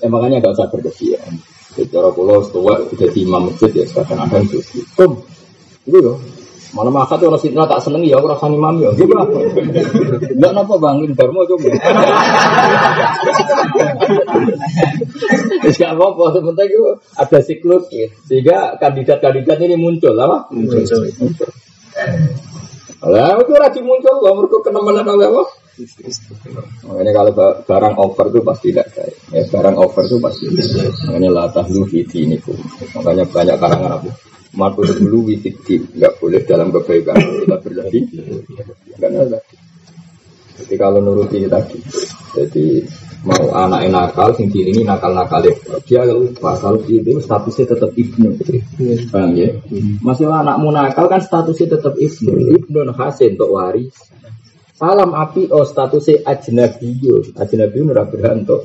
Ya makanya gak usah berlebihan. Cara pulau setua jadi imam masjid ya kadang-kadang itu. Kum, itu loh. Malah makat orang sidna tak seneng ya orang sani mami ya. Apa? Enggak napa bangin Dharma coba. Tidak apa-apa, sebentar itu ada siklus ya. Sehingga kandidat-kandidat ini muncul, apa? Muncul. muncul. Lah, itu rajin muncul, kalau mereka kenemenan oleh apa? Makanya kalau barang over itu pasti tidak baik. Ya, barang over itu pasti Makanya latah lu ini Makanya banyak karangan apa? Matu dulu witidi nggak boleh dalam kebaikan kita berlebih. Ada. Jadi kalau nuruti tadi, jadi mau anak nakal, sing ini nakal nakal dia lupa kalau itu statusnya tetap ibnu, paham ya? Masih anakmu nakal kan statusnya tetap ibnu, ibnu hasil untuk waris. Salam api oh statusnya ajnabiyo, ajnabiyo nura berhanto.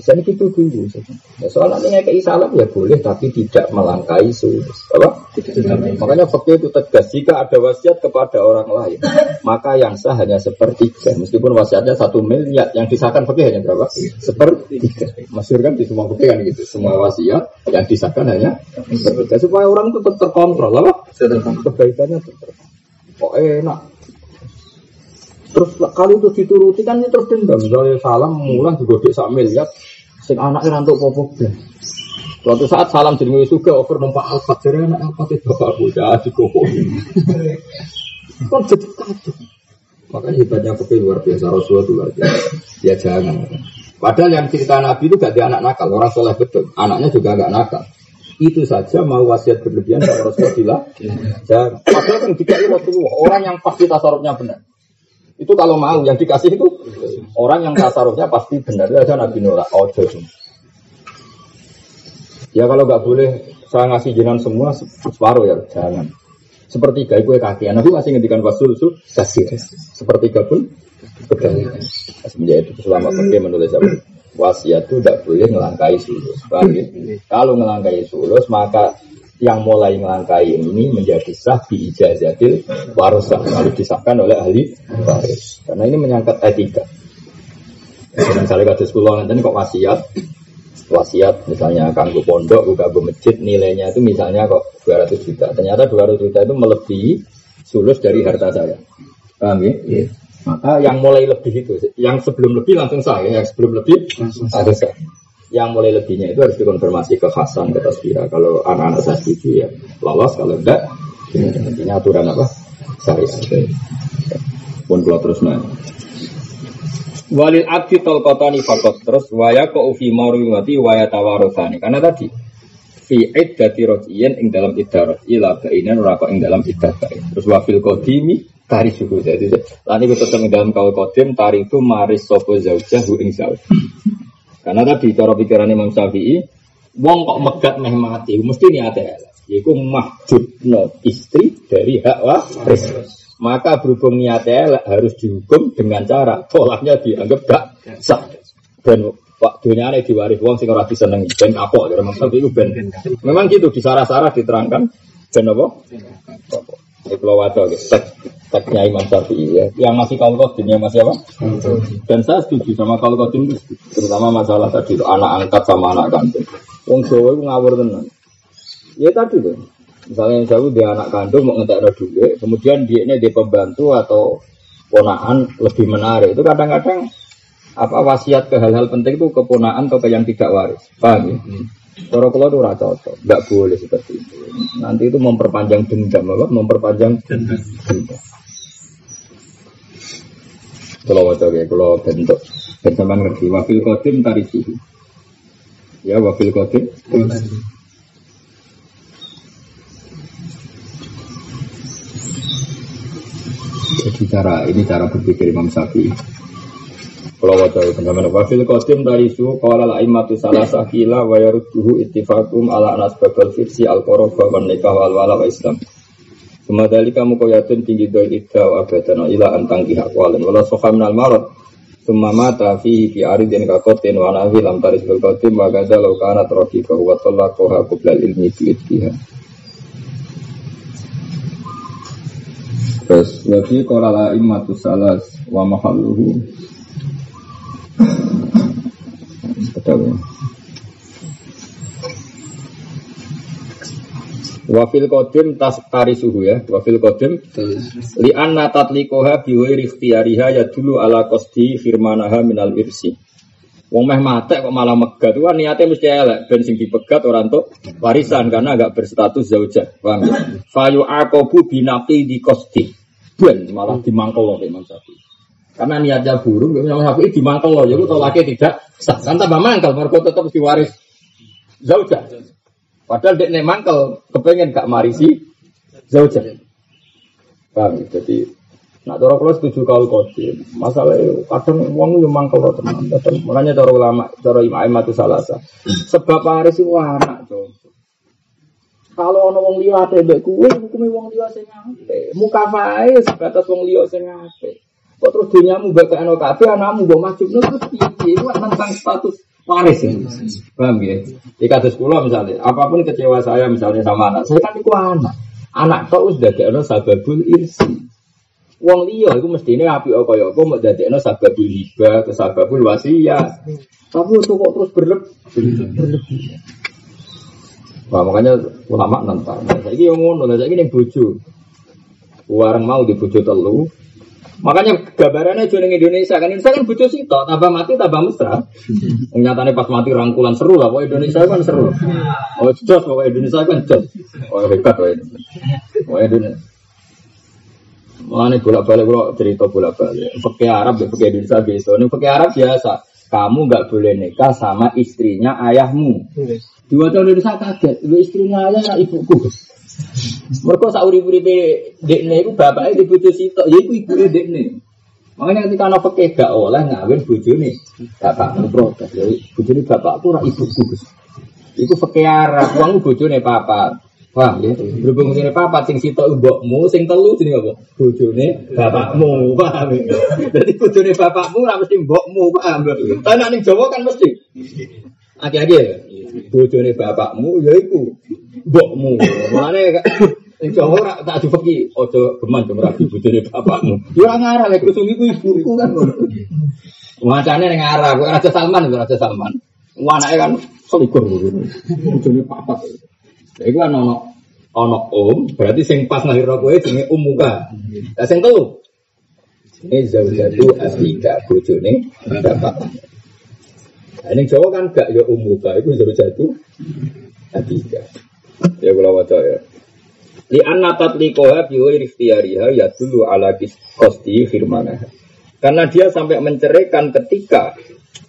Jadi itu dulu. Ya, soalnya ini kayak salam ya boleh, tapi tidak melangkai sulus. Apa? Makanya fakir itu tegas. Jika ada wasiat kepada orang lain, maka yang sah hanya sepertiga. Meskipun wasiatnya satu miliar, yang disahkan fakir hanya berapa? Sepertiga. Masyur kan di semua fakir kan gitu. Semua wasiat yang disahkan hanya sepertiga. Supaya orang itu tetap terkontrol. Apa? Kebaikannya tetap. Kok enak? Terus kalau itu dituruti kan ini terus dendam. Misalnya salam mulah juga di sak miliar, sing anak rantuk popok deh. Suatu saat salam jadi suka over numpak alfat jadi anak alfat itu bapak bocah di koko. Kan jadi kacau. Makanya hebatnya kopi luar biasa Rasulullah itu luar biasa. Ya jangan. Padahal yang cerita Nabi itu gak ada anak nakal, orang soleh betul. Anaknya juga gak nakal. Itu saja mau wasiat berlebihan kalau Rasulullah jangan. Padahal yang dikai Rasulullah, orang yang pasti tasarufnya benar. Itu kalau mau yang dikasih itu orang yang tasarufnya pasti benar. Aja Nabi Nora. Ojo. Ya kalau nggak boleh saya ngasih jinan semua separuh ya jangan. Sepertiga itu kaki. Nabi masih ngendikan wasul su kasih. Sepertiga pun betul. Semenjak itu selama pergi menulis apa? Wasiat itu tidak boleh ngelangkai sulus. Ya? Kalau ngelangkai sulus maka yang mulai melangkai ini menjadi sah di ijazatil warosah lalu disahkan oleh ahli waris. Karena ini menyangkut etika. Misalnya kados kula nanti kok wasiat? Wasiat misalnya kanggo pondok buka masjid nilainya itu misalnya kok 200 juta. Ternyata 200 juta itu melebihi sulus dari harta saya. Paham ya? Yeah. maka yang mulai lebih itu yang sebelum lebih langsung sah ya yang sebelum lebih langsung sah yang mulai lebihnya itu harus dikonfirmasi ke Hasan ke Tasbira. Kalau anak-anak saya setuju ya lolos. Kalau enggak ini aturan apa? Saya pun kalau terus nah Walil abdi tol kotani fakot. Terus waya ko ufi mati waya tawarosani karena tadi fi iddati rojiyen ing dalam iddah ila kainan rako ing dalam iddah terus wafil kodimi tari suku. Jadi lani ing dalam kau kodim tari itu maris sopo zaujah ing zauj karena tadi cara pikiran Imam Syafi'i, wong kok megat meh mati, mesti niate Yaitu mahjubno istri dari hak waris. Maka berhubung niatnya harus dihukum dengan cara polanya dianggap gak sah. Dan Pak dunia ini diwaris wong sing ora disenengi ben apa ya Imam Syafi'i ben. Memang gitu di sarah-sarah diterangkan ben apa? Kalau wadah, tek, teknya Imam Syafi'i ya. Yang masih kalau kodin, yang masih apa? Dan saya setuju sama kalau kodin, terutama masalah tadi itu anak angkat sama anak kandung. Wong Jawa itu ngawur tenan. Ya tadi tuh. Misalnya Jawa dia anak kandung mau ngetek duit, kemudian dia ini dia pembantu atau ponaan lebih menarik. Itu kadang-kadang apa wasiat ke hal-hal penting itu keponaan atau ke yang tidak waris. Paham ya? Hmm. Cara kalau itu rata cocok, nggak boleh seperti itu. Nanti itu memperpanjang dendam, apa? Memperpanjang dendam. Kalau wajah ya, kalau bentuk bersamaan ngerti. Wakil kodim tarisi. Ya, wakil kodim. Jadi cara ini cara berpikir Imam Syafi'i. Kalau wajah itu teman Wafil kodim dari su Kala la imatu salah sakila Wa yaruduhu ittifakum ala anas babal fiksi Al koroba wa nikah wal wala wa islam. Semadali kamu koyatun tinggi doi idda abadan ila antang pihak walen. Wala sofa minal marot Summa mata fi fi aridin kakotin wa nahi lam taris bil kotim wa gaza lau kana trofi wa koha kublal ilmi fi iddiha Terus wafi kolala imatu salas wa mahalluhu Wafil kodim tas tari suhu ya Wafil kodim Li anna tatlikoha biwai rikhtiyariha ya dulu ala kosti firmanaha minal irsi Wong meh mate kok malah megat itu kan niatnya mesti elek ben sing dipegat orang tuh warisan karena agak berstatus zauja. Paham ya? Fayu akobu binaki di kosti. Ben malah dimangkel loh Imam Syafi'i. Karena niatnya buruk, Imam Syafi'i dimangkel loh. Jadi kalau laki tidak sah. Kan tambah mangkel, mereka tetap diwaris zauja. Padahal dia mangkel, kepengen gak marisi zauja. Paham ya? Jadi Nah, cara kalau setuju kau kodim, masalahnya kadang uang yang mangkel loh teman. Makanya cara ulama, cara imam itu salah sah. Sebab hari sih anak tuh. Kalau ono wong liya ate mbek kuwe hukume wong liya sing apik. Muka fae sebatas wong liya sing apik. Kok terus dunyamu mbek ana kabeh anakmu mbok maju terus piye? Iku tentang status waris ya. Paham ya? Di kados kula misalnya, apa pun kecewa saya misalnya sama anak, saya kan iku anak. Anak kok wis dadekno sababul irsi. Wong liya iku mestine apik kaya apa mbok dadekno sababul hiba, sababul wasiat. Tapi kok terus berlebih. Wah, makanya ulama nentang. Nah, ini yang ngono, saya ini bojo. Warang mau di bojo telu. Makanya gambarannya jualan Indonesia kan Indonesia kan sih toh, tambah mati tambah mesra. Nyatanya pas mati rangkulan seru lah, pokoknya Indonesia kan seru. Oh jos, pokoknya Indonesia kan jos. Oh hebat, pokoknya. Pokoknya Indonesia. Mulane bolak-balik kalau cerita bolak-balik. Pakai Arab, pakai Indonesia biasa. Ini pakai Arab biasa. Kamu nggak boleh nikah sama istrinya ayahmu. Dua tahun Indonesia kaget. Istrinya ayah nak ibuku. Mereka sauri-uripe dekne itu bapaknya di bojo sitok, ya iku ibu dekne. Makanya ketika anak pakai gak oleh ngawin bojone, bapak protes. Ya bojone bapakku ora ibuku. Iku pakai arah, uang bojone papa. Wah, ya. Berhubung ini papa sing sitok mbokmu, sing telu jenenge apa? Bojone bapakmu, paham ya? Jadi bojone bapakmu ora mesti mbokmu, paham ya? Tapi nek Jawa kan mesti. Aki-aki ya. Bojone bapakmu ya iku mbokmu. Mulane Ing Jawa ora tak dipeki aja geman rabi bojone bapakmu. Ya ora ngarah lek kusung iku ibuku kan. Wacane ning ngarah, kok Raja Salman Raja Salman. Anake kan selikur bojone papat. Iku kan ono ono om, berarti sing pas lahir kowe jenenge um muka. Lah sing telu. Ini zaujatu asika bojone bapak. Nah, ini Jawa kan gak ya umuka, itu zaujatu asika. Ya kula waca ya. Li anna tatliqaha bi ghairi ikhtiyariha ya dulu ala kosti firmanah. Karena dia sampai menceraikan ketika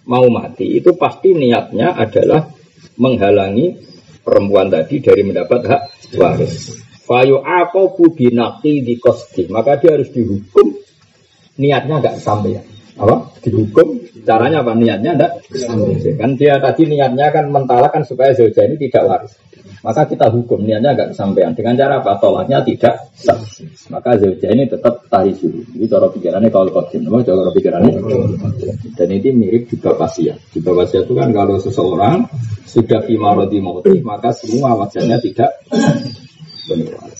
mau mati itu pasti niatnya adalah menghalangi perempuan tadi dari mendapat hak waris. Fayu aku binaki di kosti, maka dia harus dihukum niatnya nggak sampai ya. Apa? Dihukum caranya apa? Niatnya enggak. Kan dia tadi niatnya kan mentalakan supaya zauja ini tidak waris. Maka kita hukum niatnya agak kesampaian dengan cara apa? Tolaknya tidak sah. Maka zauja ini tetap suhu. Ini cara pikirannya kalau kodim. Memang cara pikirannya. Dan ini mirip juga pasia. Juga pasia itu kan kalau seseorang sudah fimarodi mauti maka semua wajahnya tidak benar.